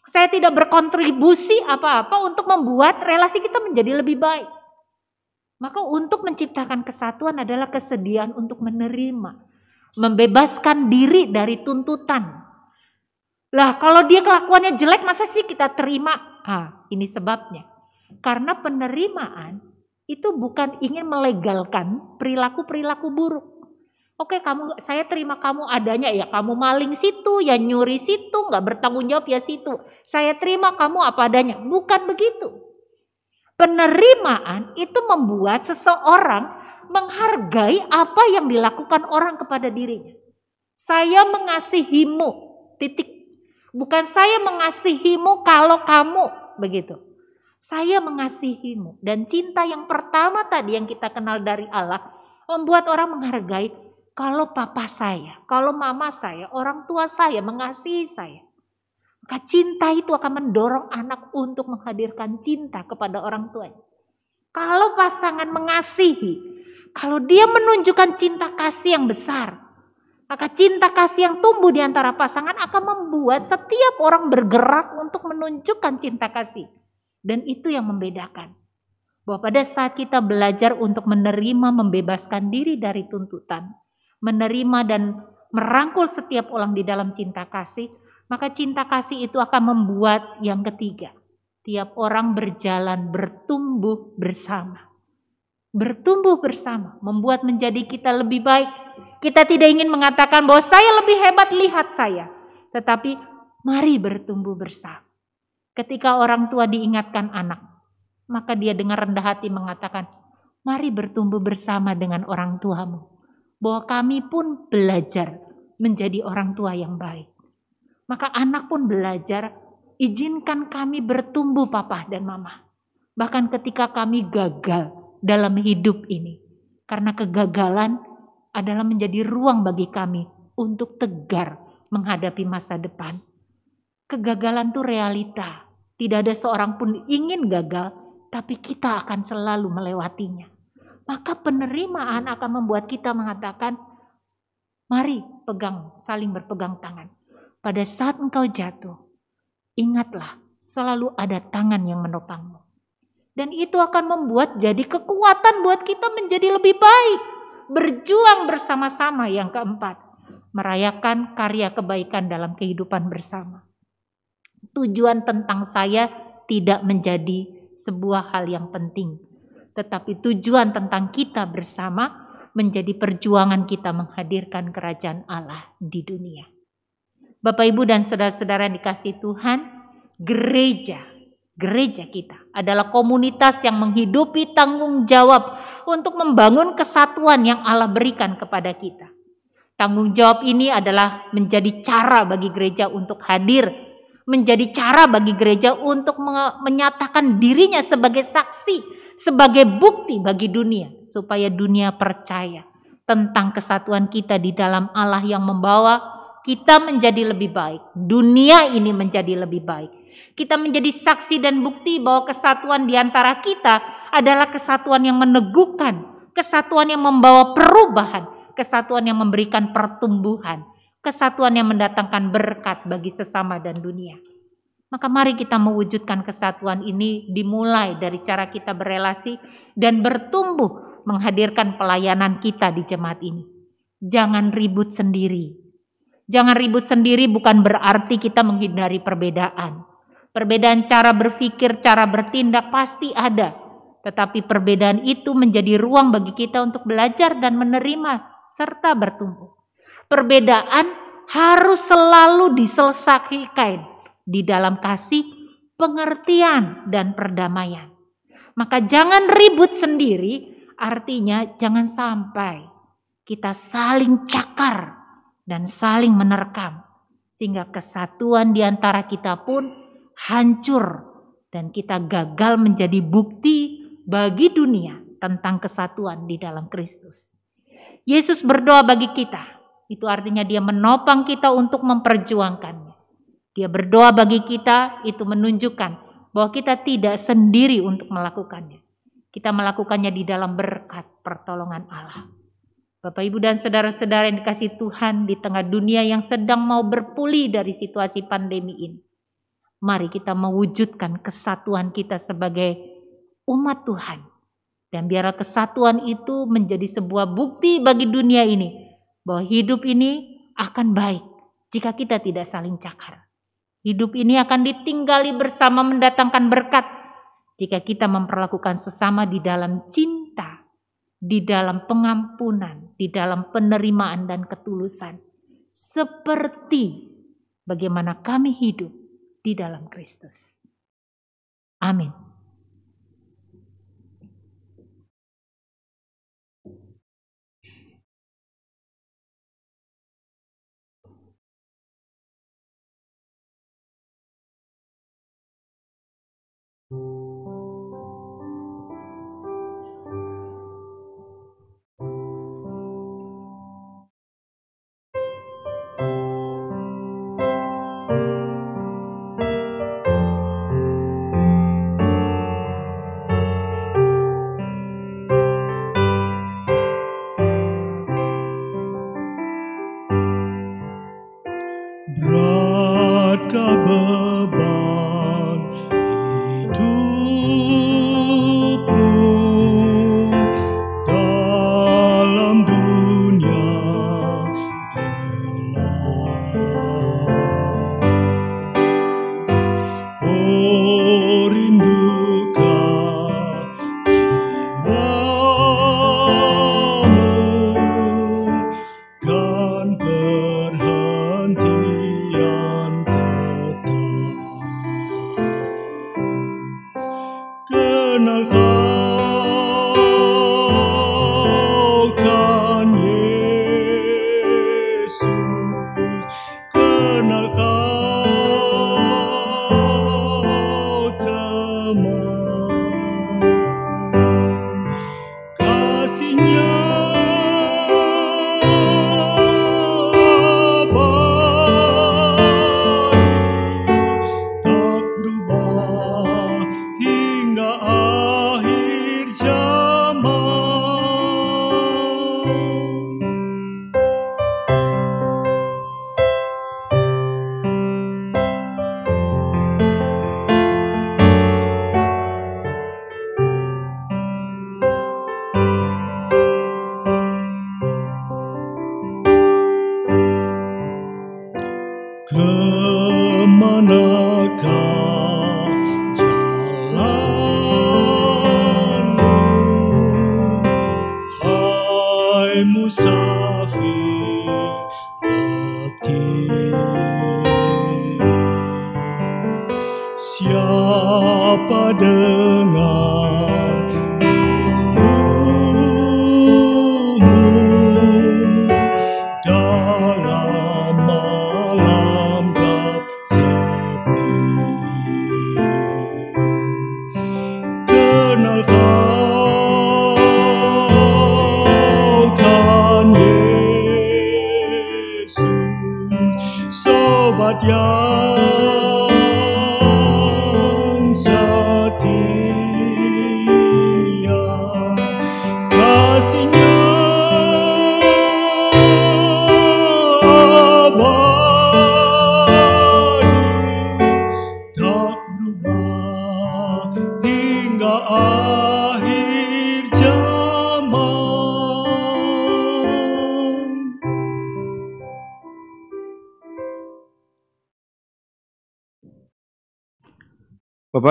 Saya tidak berkontribusi apa-apa untuk membuat relasi kita menjadi lebih baik. Maka untuk menciptakan kesatuan adalah kesediaan untuk menerima, membebaskan diri dari tuntutan. Lah kalau dia kelakuannya jelek masa sih kita terima? Ah, ini sebabnya. Karena penerimaan itu bukan ingin melegalkan perilaku-perilaku buruk. Oke, kamu saya terima kamu adanya ya, kamu maling situ, ya nyuri situ, nggak bertanggung jawab ya situ. Saya terima kamu apa adanya. Bukan begitu. Penerimaan itu membuat seseorang menghargai apa yang dilakukan orang kepada dirinya. Saya mengasihimu, titik. Bukan saya mengasihimu kalau kamu begitu. Saya mengasihimu dan cinta yang pertama tadi yang kita kenal dari Allah membuat orang menghargai kalau papa saya, kalau mama saya, orang tua saya mengasihi saya, maka cinta itu akan mendorong anak untuk menghadirkan cinta kepada orang tuanya. Kalau pasangan mengasihi, kalau dia menunjukkan cinta kasih yang besar, maka cinta kasih yang tumbuh di antara pasangan akan membuat setiap orang bergerak untuk menunjukkan cinta kasih. Dan itu yang membedakan. Bahwa pada saat kita belajar untuk menerima membebaskan diri dari tuntutan, menerima dan merangkul setiap orang di dalam cinta kasih, maka cinta kasih itu akan membuat yang ketiga, tiap orang berjalan bertumbuh bersama. Bertumbuh bersama, membuat menjadi kita lebih baik. Kita tidak ingin mengatakan bahwa saya lebih hebat, lihat saya. Tetapi mari bertumbuh bersama. Ketika orang tua diingatkan anak, maka dia dengan rendah hati mengatakan, mari bertumbuh bersama dengan orang tuamu bahwa kami pun belajar menjadi orang tua yang baik. Maka anak pun belajar, izinkan kami bertumbuh papa dan mama. Bahkan ketika kami gagal dalam hidup ini. Karena kegagalan adalah menjadi ruang bagi kami untuk tegar menghadapi masa depan. Kegagalan itu realita. Tidak ada seorang pun ingin gagal, tapi kita akan selalu melewatinya maka penerimaan akan membuat kita mengatakan, mari pegang, saling berpegang tangan. Pada saat engkau jatuh, ingatlah selalu ada tangan yang menopangmu. Dan itu akan membuat jadi kekuatan buat kita menjadi lebih baik. Berjuang bersama-sama yang keempat. Merayakan karya kebaikan dalam kehidupan bersama. Tujuan tentang saya tidak menjadi sebuah hal yang penting tetapi tujuan tentang kita bersama menjadi perjuangan kita menghadirkan kerajaan Allah di dunia. Bapak, Ibu, dan saudara-saudara yang dikasih Tuhan, gereja, gereja kita adalah komunitas yang menghidupi tanggung jawab untuk membangun kesatuan yang Allah berikan kepada kita. Tanggung jawab ini adalah menjadi cara bagi gereja untuk hadir, menjadi cara bagi gereja untuk menyatakan dirinya sebagai saksi sebagai bukti bagi dunia supaya dunia percaya tentang kesatuan kita di dalam Allah yang membawa kita menjadi lebih baik, dunia ini menjadi lebih baik. Kita menjadi saksi dan bukti bahwa kesatuan di antara kita adalah kesatuan yang meneguhkan, kesatuan yang membawa perubahan, kesatuan yang memberikan pertumbuhan, kesatuan yang mendatangkan berkat bagi sesama dan dunia. Maka mari kita mewujudkan kesatuan ini dimulai dari cara kita berelasi dan bertumbuh menghadirkan pelayanan kita di jemaat ini. Jangan ribut sendiri. Jangan ribut sendiri bukan berarti kita menghindari perbedaan. Perbedaan cara berpikir, cara bertindak pasti ada. Tetapi perbedaan itu menjadi ruang bagi kita untuk belajar dan menerima serta bertumbuh. Perbedaan harus selalu diselesaikan di dalam kasih, pengertian, dan perdamaian. Maka jangan ribut sendiri, artinya jangan sampai kita saling cakar dan saling menerkam. Sehingga kesatuan di antara kita pun hancur dan kita gagal menjadi bukti bagi dunia tentang kesatuan di dalam Kristus. Yesus berdoa bagi kita. Itu artinya dia menopang kita untuk memperjuangkannya. Dia berdoa bagi kita itu menunjukkan bahwa kita tidak sendiri untuk melakukannya. Kita melakukannya di dalam berkat pertolongan Allah. Bapak, Ibu, dan saudara-saudara yang dikasih Tuhan di tengah dunia yang sedang mau berpulih dari situasi pandemi ini. Mari kita mewujudkan kesatuan kita sebagai umat Tuhan. Dan biarlah kesatuan itu menjadi sebuah bukti bagi dunia ini bahwa hidup ini akan baik jika kita tidak saling cakar. Hidup ini akan ditinggali bersama mendatangkan berkat jika kita memperlakukan sesama di dalam cinta, di dalam pengampunan, di dalam penerimaan dan ketulusan, seperti bagaimana kami hidup di dalam Kristus. Amin.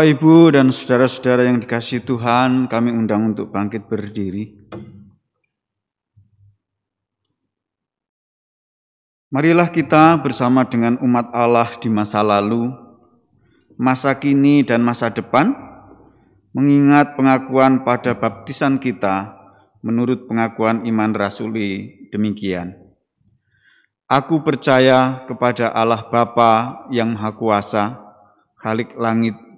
Ibu, dan saudara-saudara yang dikasih Tuhan, kami undang untuk bangkit berdiri. Marilah kita bersama dengan umat Allah di masa lalu, masa kini, dan masa depan, mengingat pengakuan pada baptisan kita menurut pengakuan iman rasuli demikian. Aku percaya kepada Allah Bapa yang Maha Kuasa, Khalik langit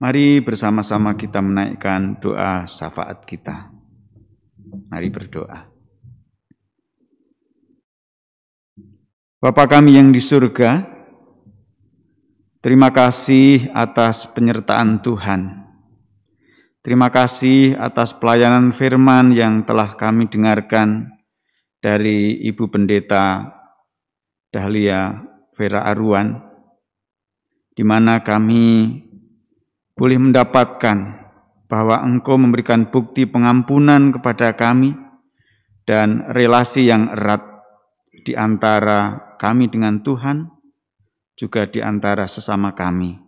Mari bersama-sama kita menaikkan doa syafaat kita. Mari berdoa. Bapa kami yang di surga, terima kasih atas penyertaan Tuhan. Terima kasih atas pelayanan firman yang telah kami dengarkan dari Ibu Pendeta Dahlia Vera Aruan, di mana kami boleh mendapatkan bahwa Engkau memberikan bukti pengampunan kepada kami dan relasi yang erat di antara kami dengan Tuhan, juga di antara sesama kami.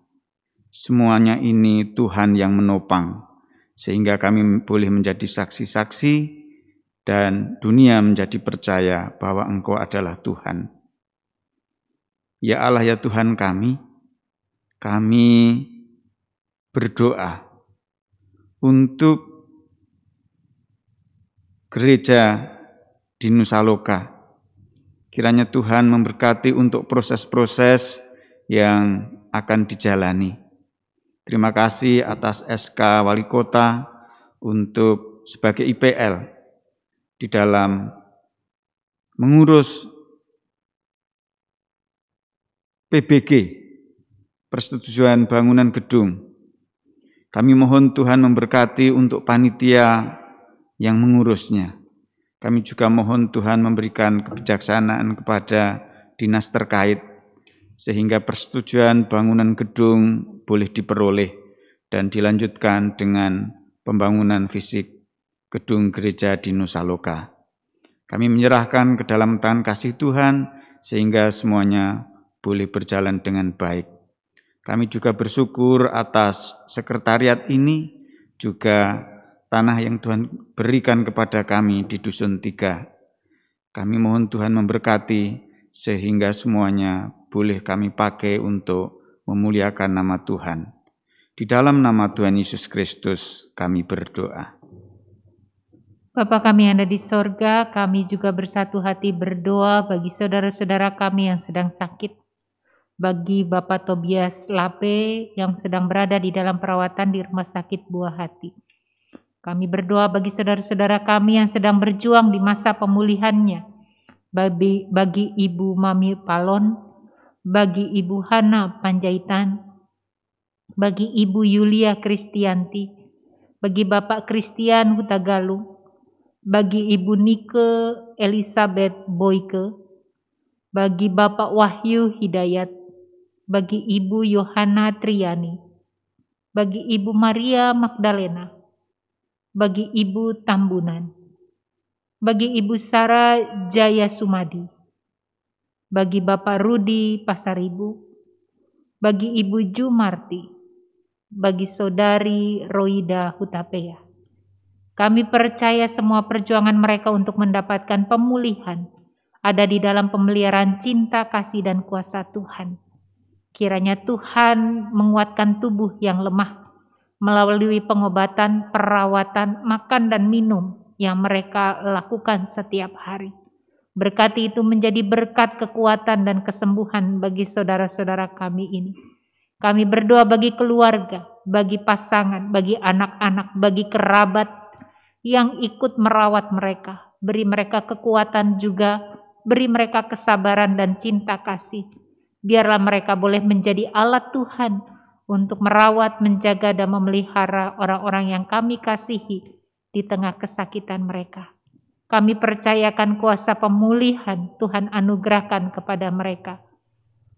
Semuanya ini Tuhan yang menopang, sehingga kami boleh menjadi saksi-saksi dan dunia menjadi percaya bahwa Engkau adalah Tuhan. Ya Allah ya Tuhan kami, kami berdoa untuk gereja di Nusa Loka. Kiranya Tuhan memberkati untuk proses-proses yang akan dijalani. Terima kasih atas SK Wali Kota untuk sebagai IPL di dalam mengurus PBG, persetujuan bangunan gedung. Kami mohon Tuhan memberkati untuk panitia yang mengurusnya. Kami juga mohon Tuhan memberikan kebijaksanaan kepada dinas terkait sehingga persetujuan bangunan gedung boleh diperoleh dan dilanjutkan dengan pembangunan fisik gedung gereja di Nusa Loka. Kami menyerahkan ke dalam tangan kasih Tuhan sehingga semuanya boleh berjalan dengan baik. Kami juga bersyukur atas sekretariat ini, juga tanah yang Tuhan berikan kepada kami di Dusun Tiga. Kami mohon Tuhan memberkati sehingga semuanya boleh kami pakai untuk memuliakan nama Tuhan. Di dalam nama Tuhan Yesus Kristus kami berdoa. Bapa kami yang ada di sorga, kami juga bersatu hati berdoa bagi saudara-saudara kami yang sedang sakit, bagi Bapak Tobias Lape yang sedang berada di dalam perawatan di Rumah Sakit Buah Hati. Kami berdoa bagi saudara-saudara kami yang sedang berjuang di masa pemulihannya, bagi, bagi Ibu Mami Palon, bagi Ibu Hana Panjaitan, bagi Ibu Yulia Kristianti, bagi Bapak Kristian Hutagalu, bagi Ibu Nike Elizabeth Boyke, bagi Bapak Wahyu Hidayat, bagi Ibu Yohana Triani, bagi Ibu Maria Magdalena, bagi Ibu Tambunan, bagi Ibu Sara Jaya Sumadi, bagi Bapak Rudi Pasaribu, bagi Ibu Jumarti, bagi Saudari Roida Hutapea. Kami percaya semua perjuangan mereka untuk mendapatkan pemulihan ada di dalam pemeliharaan cinta, kasih, dan kuasa Tuhan. Kiranya Tuhan menguatkan tubuh yang lemah melalui pengobatan, perawatan, makan dan minum yang mereka lakukan setiap hari. Berkati itu menjadi berkat kekuatan dan kesembuhan bagi saudara-saudara kami ini. Kami berdoa bagi keluarga, bagi pasangan, bagi anak-anak, bagi kerabat yang ikut merawat mereka. Beri mereka kekuatan juga, beri mereka kesabaran dan cinta kasih biarlah mereka boleh menjadi alat Tuhan untuk merawat, menjaga, dan memelihara orang-orang yang kami kasihi di tengah kesakitan mereka. Kami percayakan kuasa pemulihan Tuhan anugerahkan kepada mereka.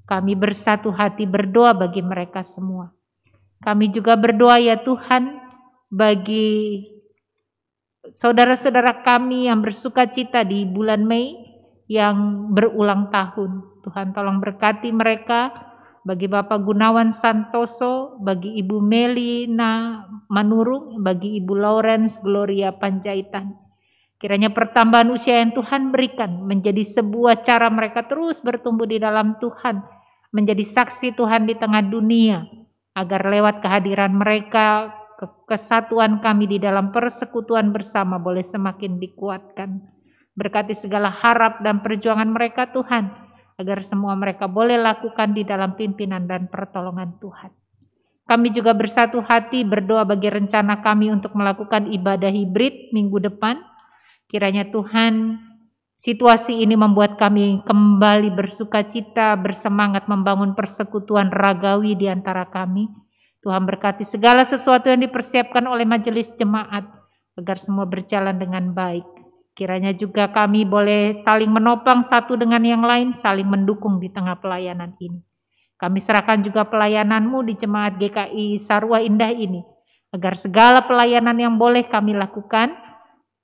Kami bersatu hati berdoa bagi mereka semua. Kami juga berdoa ya Tuhan bagi saudara-saudara kami yang bersuka cita di bulan Mei yang berulang tahun. Tuhan tolong berkati mereka, bagi Bapak Gunawan Santoso, bagi Ibu Melina Manurung, bagi Ibu Lawrence Gloria Panjaitan. Kiranya pertambahan usia yang Tuhan berikan menjadi sebuah cara mereka terus bertumbuh di dalam Tuhan, menjadi saksi Tuhan di tengah dunia, agar lewat kehadiran mereka, kesatuan kami di dalam persekutuan bersama boleh semakin dikuatkan. Berkati segala harap dan perjuangan mereka Tuhan, agar semua mereka boleh lakukan di dalam pimpinan dan pertolongan Tuhan. Kami juga bersatu hati berdoa bagi rencana kami untuk melakukan ibadah hibrid minggu depan. Kiranya Tuhan situasi ini membuat kami kembali bersuka cita, bersemangat membangun persekutuan ragawi di antara kami. Tuhan berkati segala sesuatu yang dipersiapkan oleh majelis jemaat agar semua berjalan dengan baik. Kiranya juga kami boleh saling menopang satu dengan yang lain, saling mendukung di tengah pelayanan ini. Kami serahkan juga pelayananmu di Jemaat GKI Sarwa Indah ini, agar segala pelayanan yang boleh kami lakukan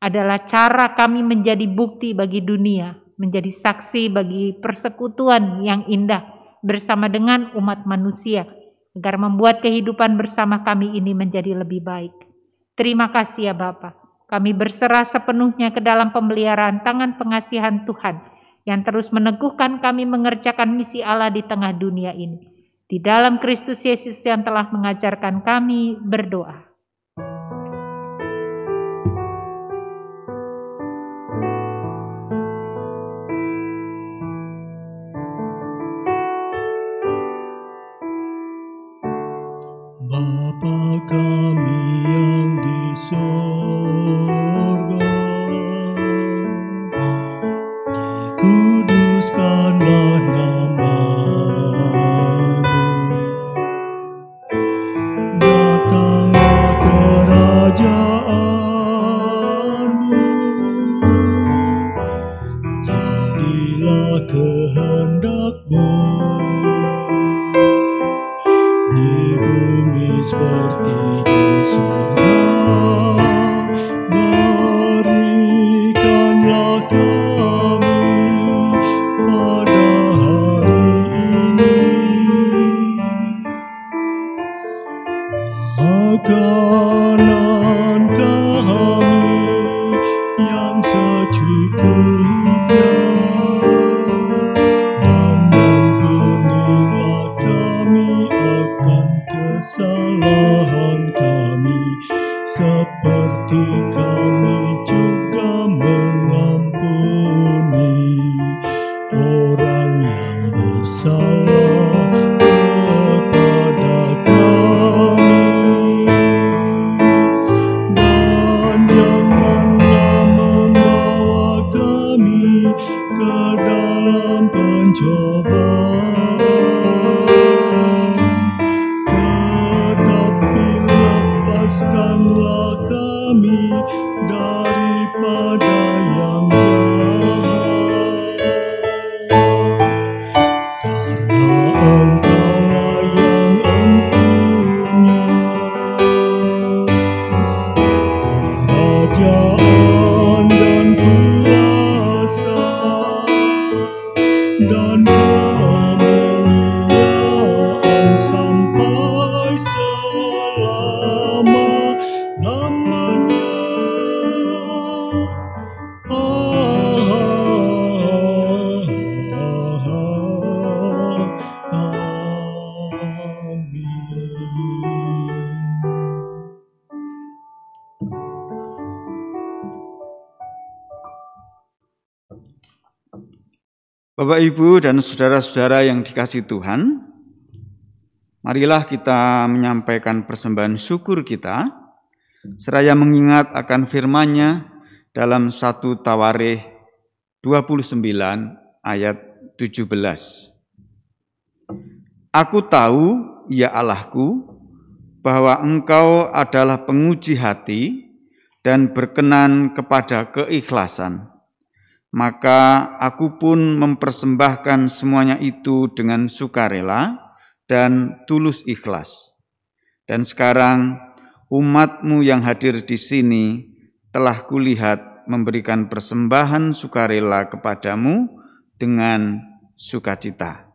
adalah cara kami menjadi bukti bagi dunia, menjadi saksi bagi persekutuan yang indah bersama dengan umat manusia, agar membuat kehidupan bersama kami ini menjadi lebih baik. Terima kasih ya Bapak. Kami berserah sepenuhnya ke dalam pemeliharaan tangan pengasihan Tuhan yang terus meneguhkan kami mengerjakan misi Allah di tengah dunia ini. Di dalam Kristus Yesus yang telah mengajarkan kami berdoa. Bapa kami yang di sorga, dan saudara-saudara yang dikasih Tuhan, marilah kita menyampaikan persembahan syukur kita, seraya mengingat akan firman-Nya dalam satu Tawarikh 29 ayat 17. Aku tahu ya Allahku, bahwa Engkau adalah penguji hati dan berkenan kepada keikhlasan. Maka aku pun mempersembahkan semuanya itu dengan sukarela dan tulus ikhlas. Dan sekarang umatmu yang hadir di sini telah kulihat memberikan persembahan sukarela kepadamu dengan sukacita.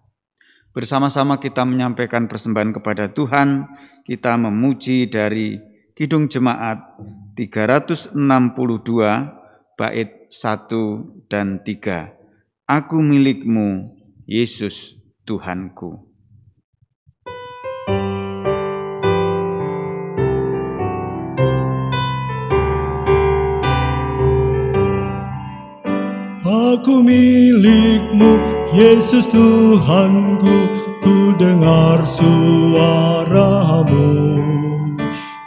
Bersama-sama kita menyampaikan persembahan kepada Tuhan, kita memuji dari Kidung Jemaat 362 bait 1 dan 3. Aku milikmu, Yesus Tuhanku. Aku milikmu, Yesus Tuhanku, ku dengar suaramu.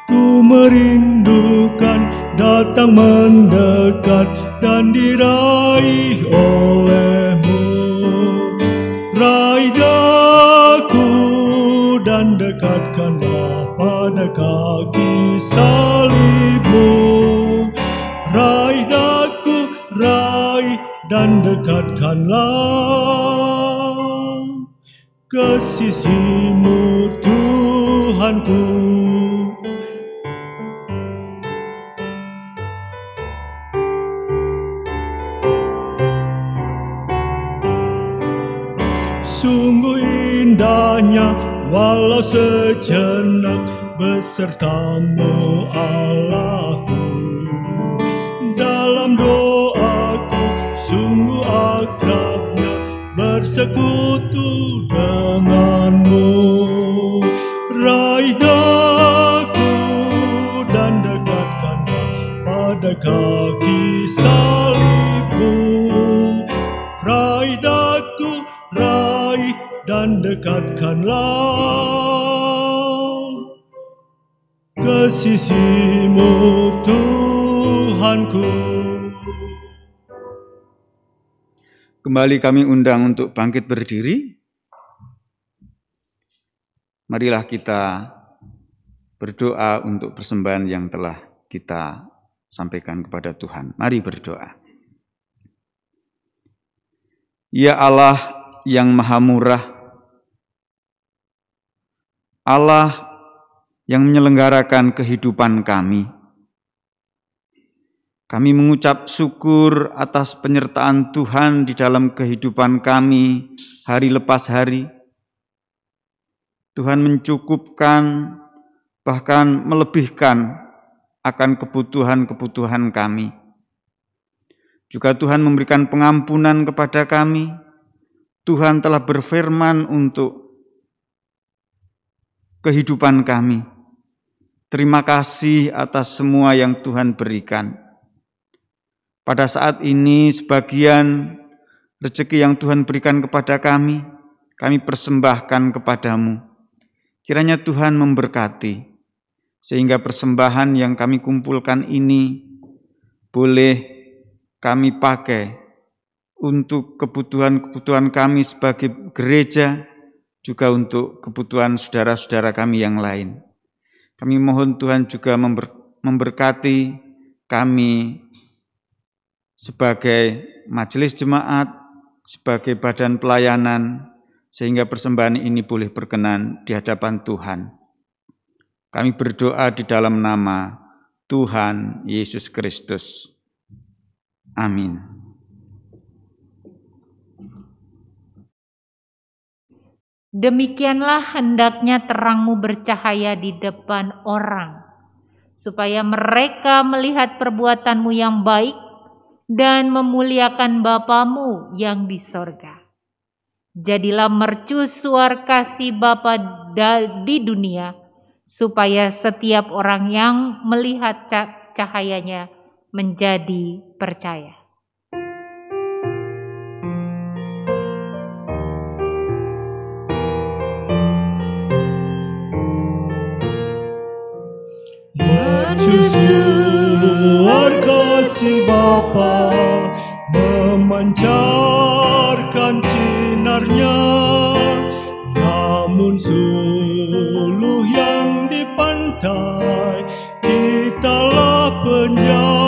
Ku merindukan datang mendekat dan diraih olehmu. Raih daku dan dekatkanlah pada kaki salibmu. Raih daku, raih dan dekatkanlah ke sisimu Tuhanku. Sungguh indahnya walau sejenak besertamu Allahku. Dalam doaku sungguh akrabnya bersekutu denganmu. Raih daku dan dekatkanlah pada kaki salibmu dan dekatkanlah ke sisimu Tuhanku. Kembali kami undang untuk bangkit berdiri. Marilah kita berdoa untuk persembahan yang telah kita sampaikan kepada Tuhan. Mari berdoa. Ya Allah yang maha murah, Allah yang menyelenggarakan kehidupan kami, kami mengucap syukur atas penyertaan Tuhan di dalam kehidupan kami hari lepas hari. Tuhan mencukupkan, bahkan melebihkan akan kebutuhan-kebutuhan kami. Juga Tuhan memberikan pengampunan kepada kami. Tuhan telah berfirman untuk kehidupan kami. Terima kasih atas semua yang Tuhan berikan. Pada saat ini sebagian rezeki yang Tuhan berikan kepada kami, kami persembahkan kepadamu. Kiranya Tuhan memberkati, sehingga persembahan yang kami kumpulkan ini boleh kami pakai untuk kebutuhan-kebutuhan kami sebagai gereja, juga untuk kebutuhan saudara-saudara kami yang lain. Kami mohon Tuhan juga memberkati kami sebagai majelis jemaat, sebagai badan pelayanan, sehingga persembahan ini boleh berkenan di hadapan Tuhan. Kami berdoa di dalam nama Tuhan Yesus Kristus. Amin. Demikianlah hendaknya terangmu bercahaya di depan orang, supaya mereka melihat perbuatanmu yang baik dan memuliakan Bapamu yang di sorga. Jadilah mercusuar kasih Bapa di dunia, supaya setiap orang yang melihat cahayanya menjadi percaya. Cucur kasih Bapa memancarkan sinarnya. Namun suluh yang di pantai kitalah penjara.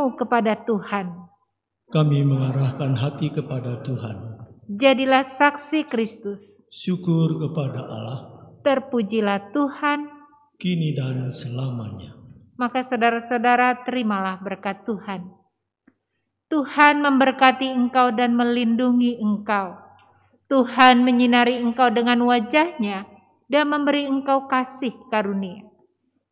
Hatimu kepada Tuhan. Kami mengarahkan hati kepada Tuhan. Jadilah saksi Kristus. Syukur kepada Allah Terpujilah Tuhan. kini dan selamanya. Maka saudara-saudara terimalah berkat Tuhan. Tuhan memberkati engkau dan melindungi engkau. Tuhan menyinari engkau dengan wajahnya dan memberi engkau kasih karunia.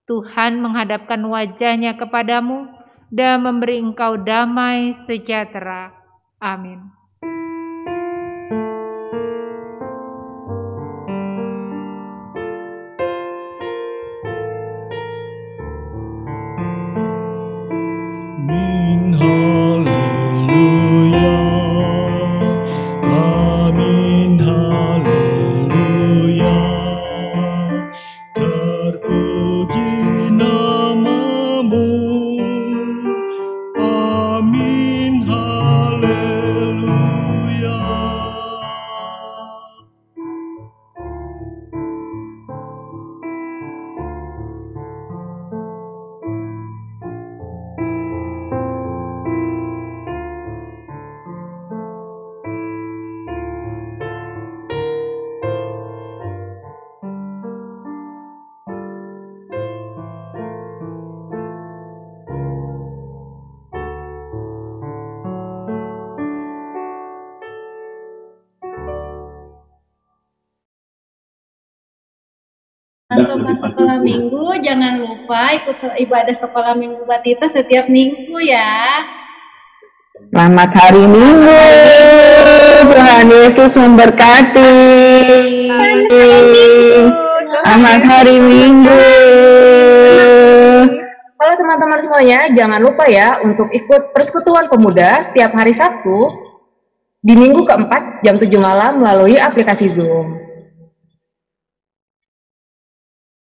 Tuhan menghadapkan wajahnya kepadamu dan memberi engkau damai sejahtera. Amin. Sekolah minggu jangan lupa ikut ibadah sekolah minggu Batita setiap minggu ya. Selamat hari Minggu. Tuhan Yesus memberkati. Selamat hari Minggu. Halo teman-teman semuanya, jangan lupa ya untuk ikut persekutuan pemuda setiap hari Sabtu di minggu keempat jam 7 malam melalui aplikasi Zoom.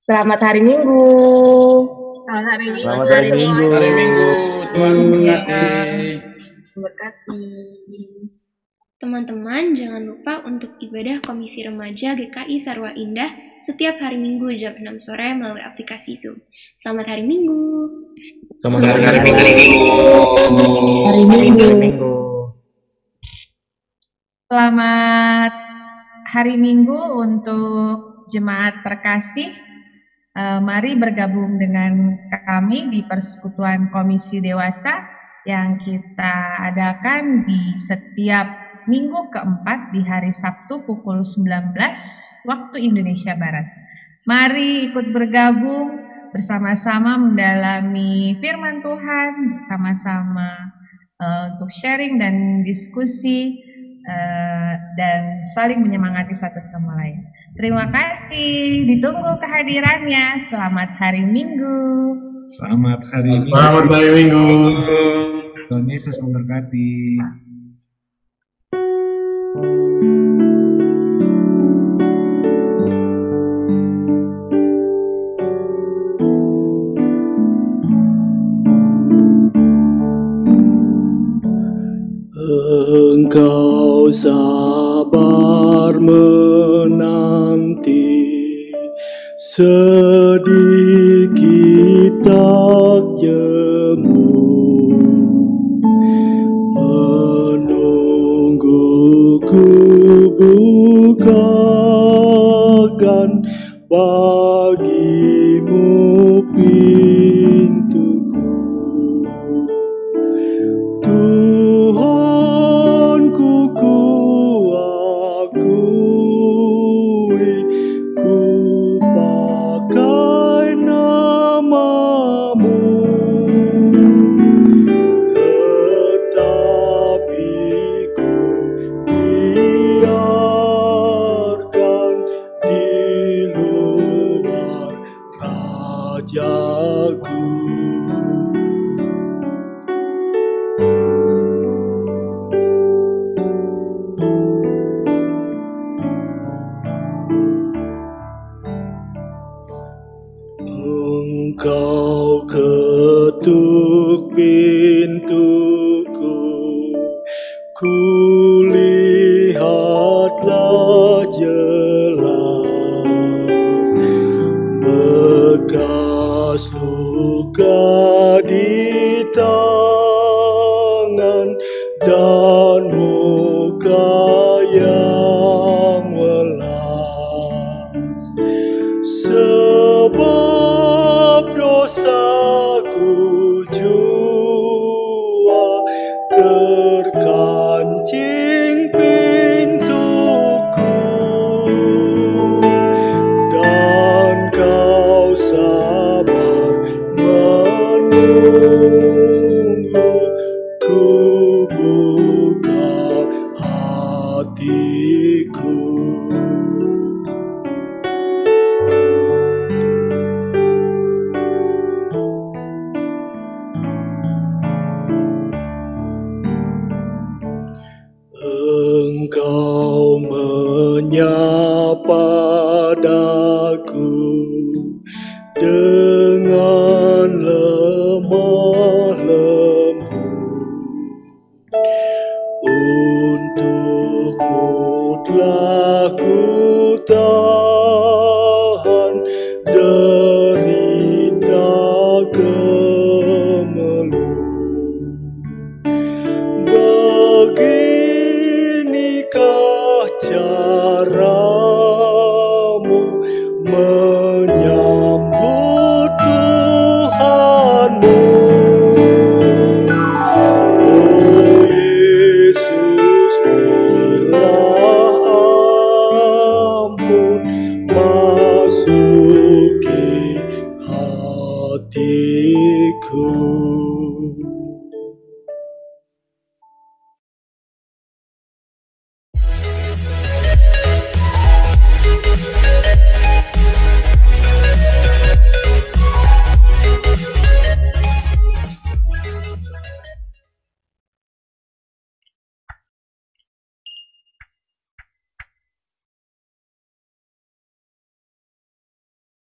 Selamat hari Minggu. Selamat hari Minggu. Selamat hari Minggu. Hari Minggu, Tuhan memberkati. Berkati. Teman-teman, jangan lupa untuk ibadah Komisi Remaja GKI Sarwa Indah setiap hari Minggu jam 6 sore melalui aplikasi Zoom. Selamat hari Minggu. Selamat hari Minggu. Hari Minggu. Selamat hari Minggu untuk jemaat terkasih. Eh, mari bergabung dengan kami di Persekutuan Komisi Dewasa yang kita adakan di setiap minggu keempat di hari Sabtu pukul 19 waktu Indonesia Barat. Mari ikut bergabung bersama-sama mendalami firman Tuhan, bersama-sama uh, untuk sharing dan diskusi uh, dan saling menyemangati satu sama lain. Terima kasih, ditunggu kehadirannya. Selamat hari Minggu. Selamat hari Minggu. Selamat hari Minggu. Tuhan Yesus memberkati. Engkau sang sabar menanti. Sedikit tak jemu. Menunggu menungguku bukakan Chả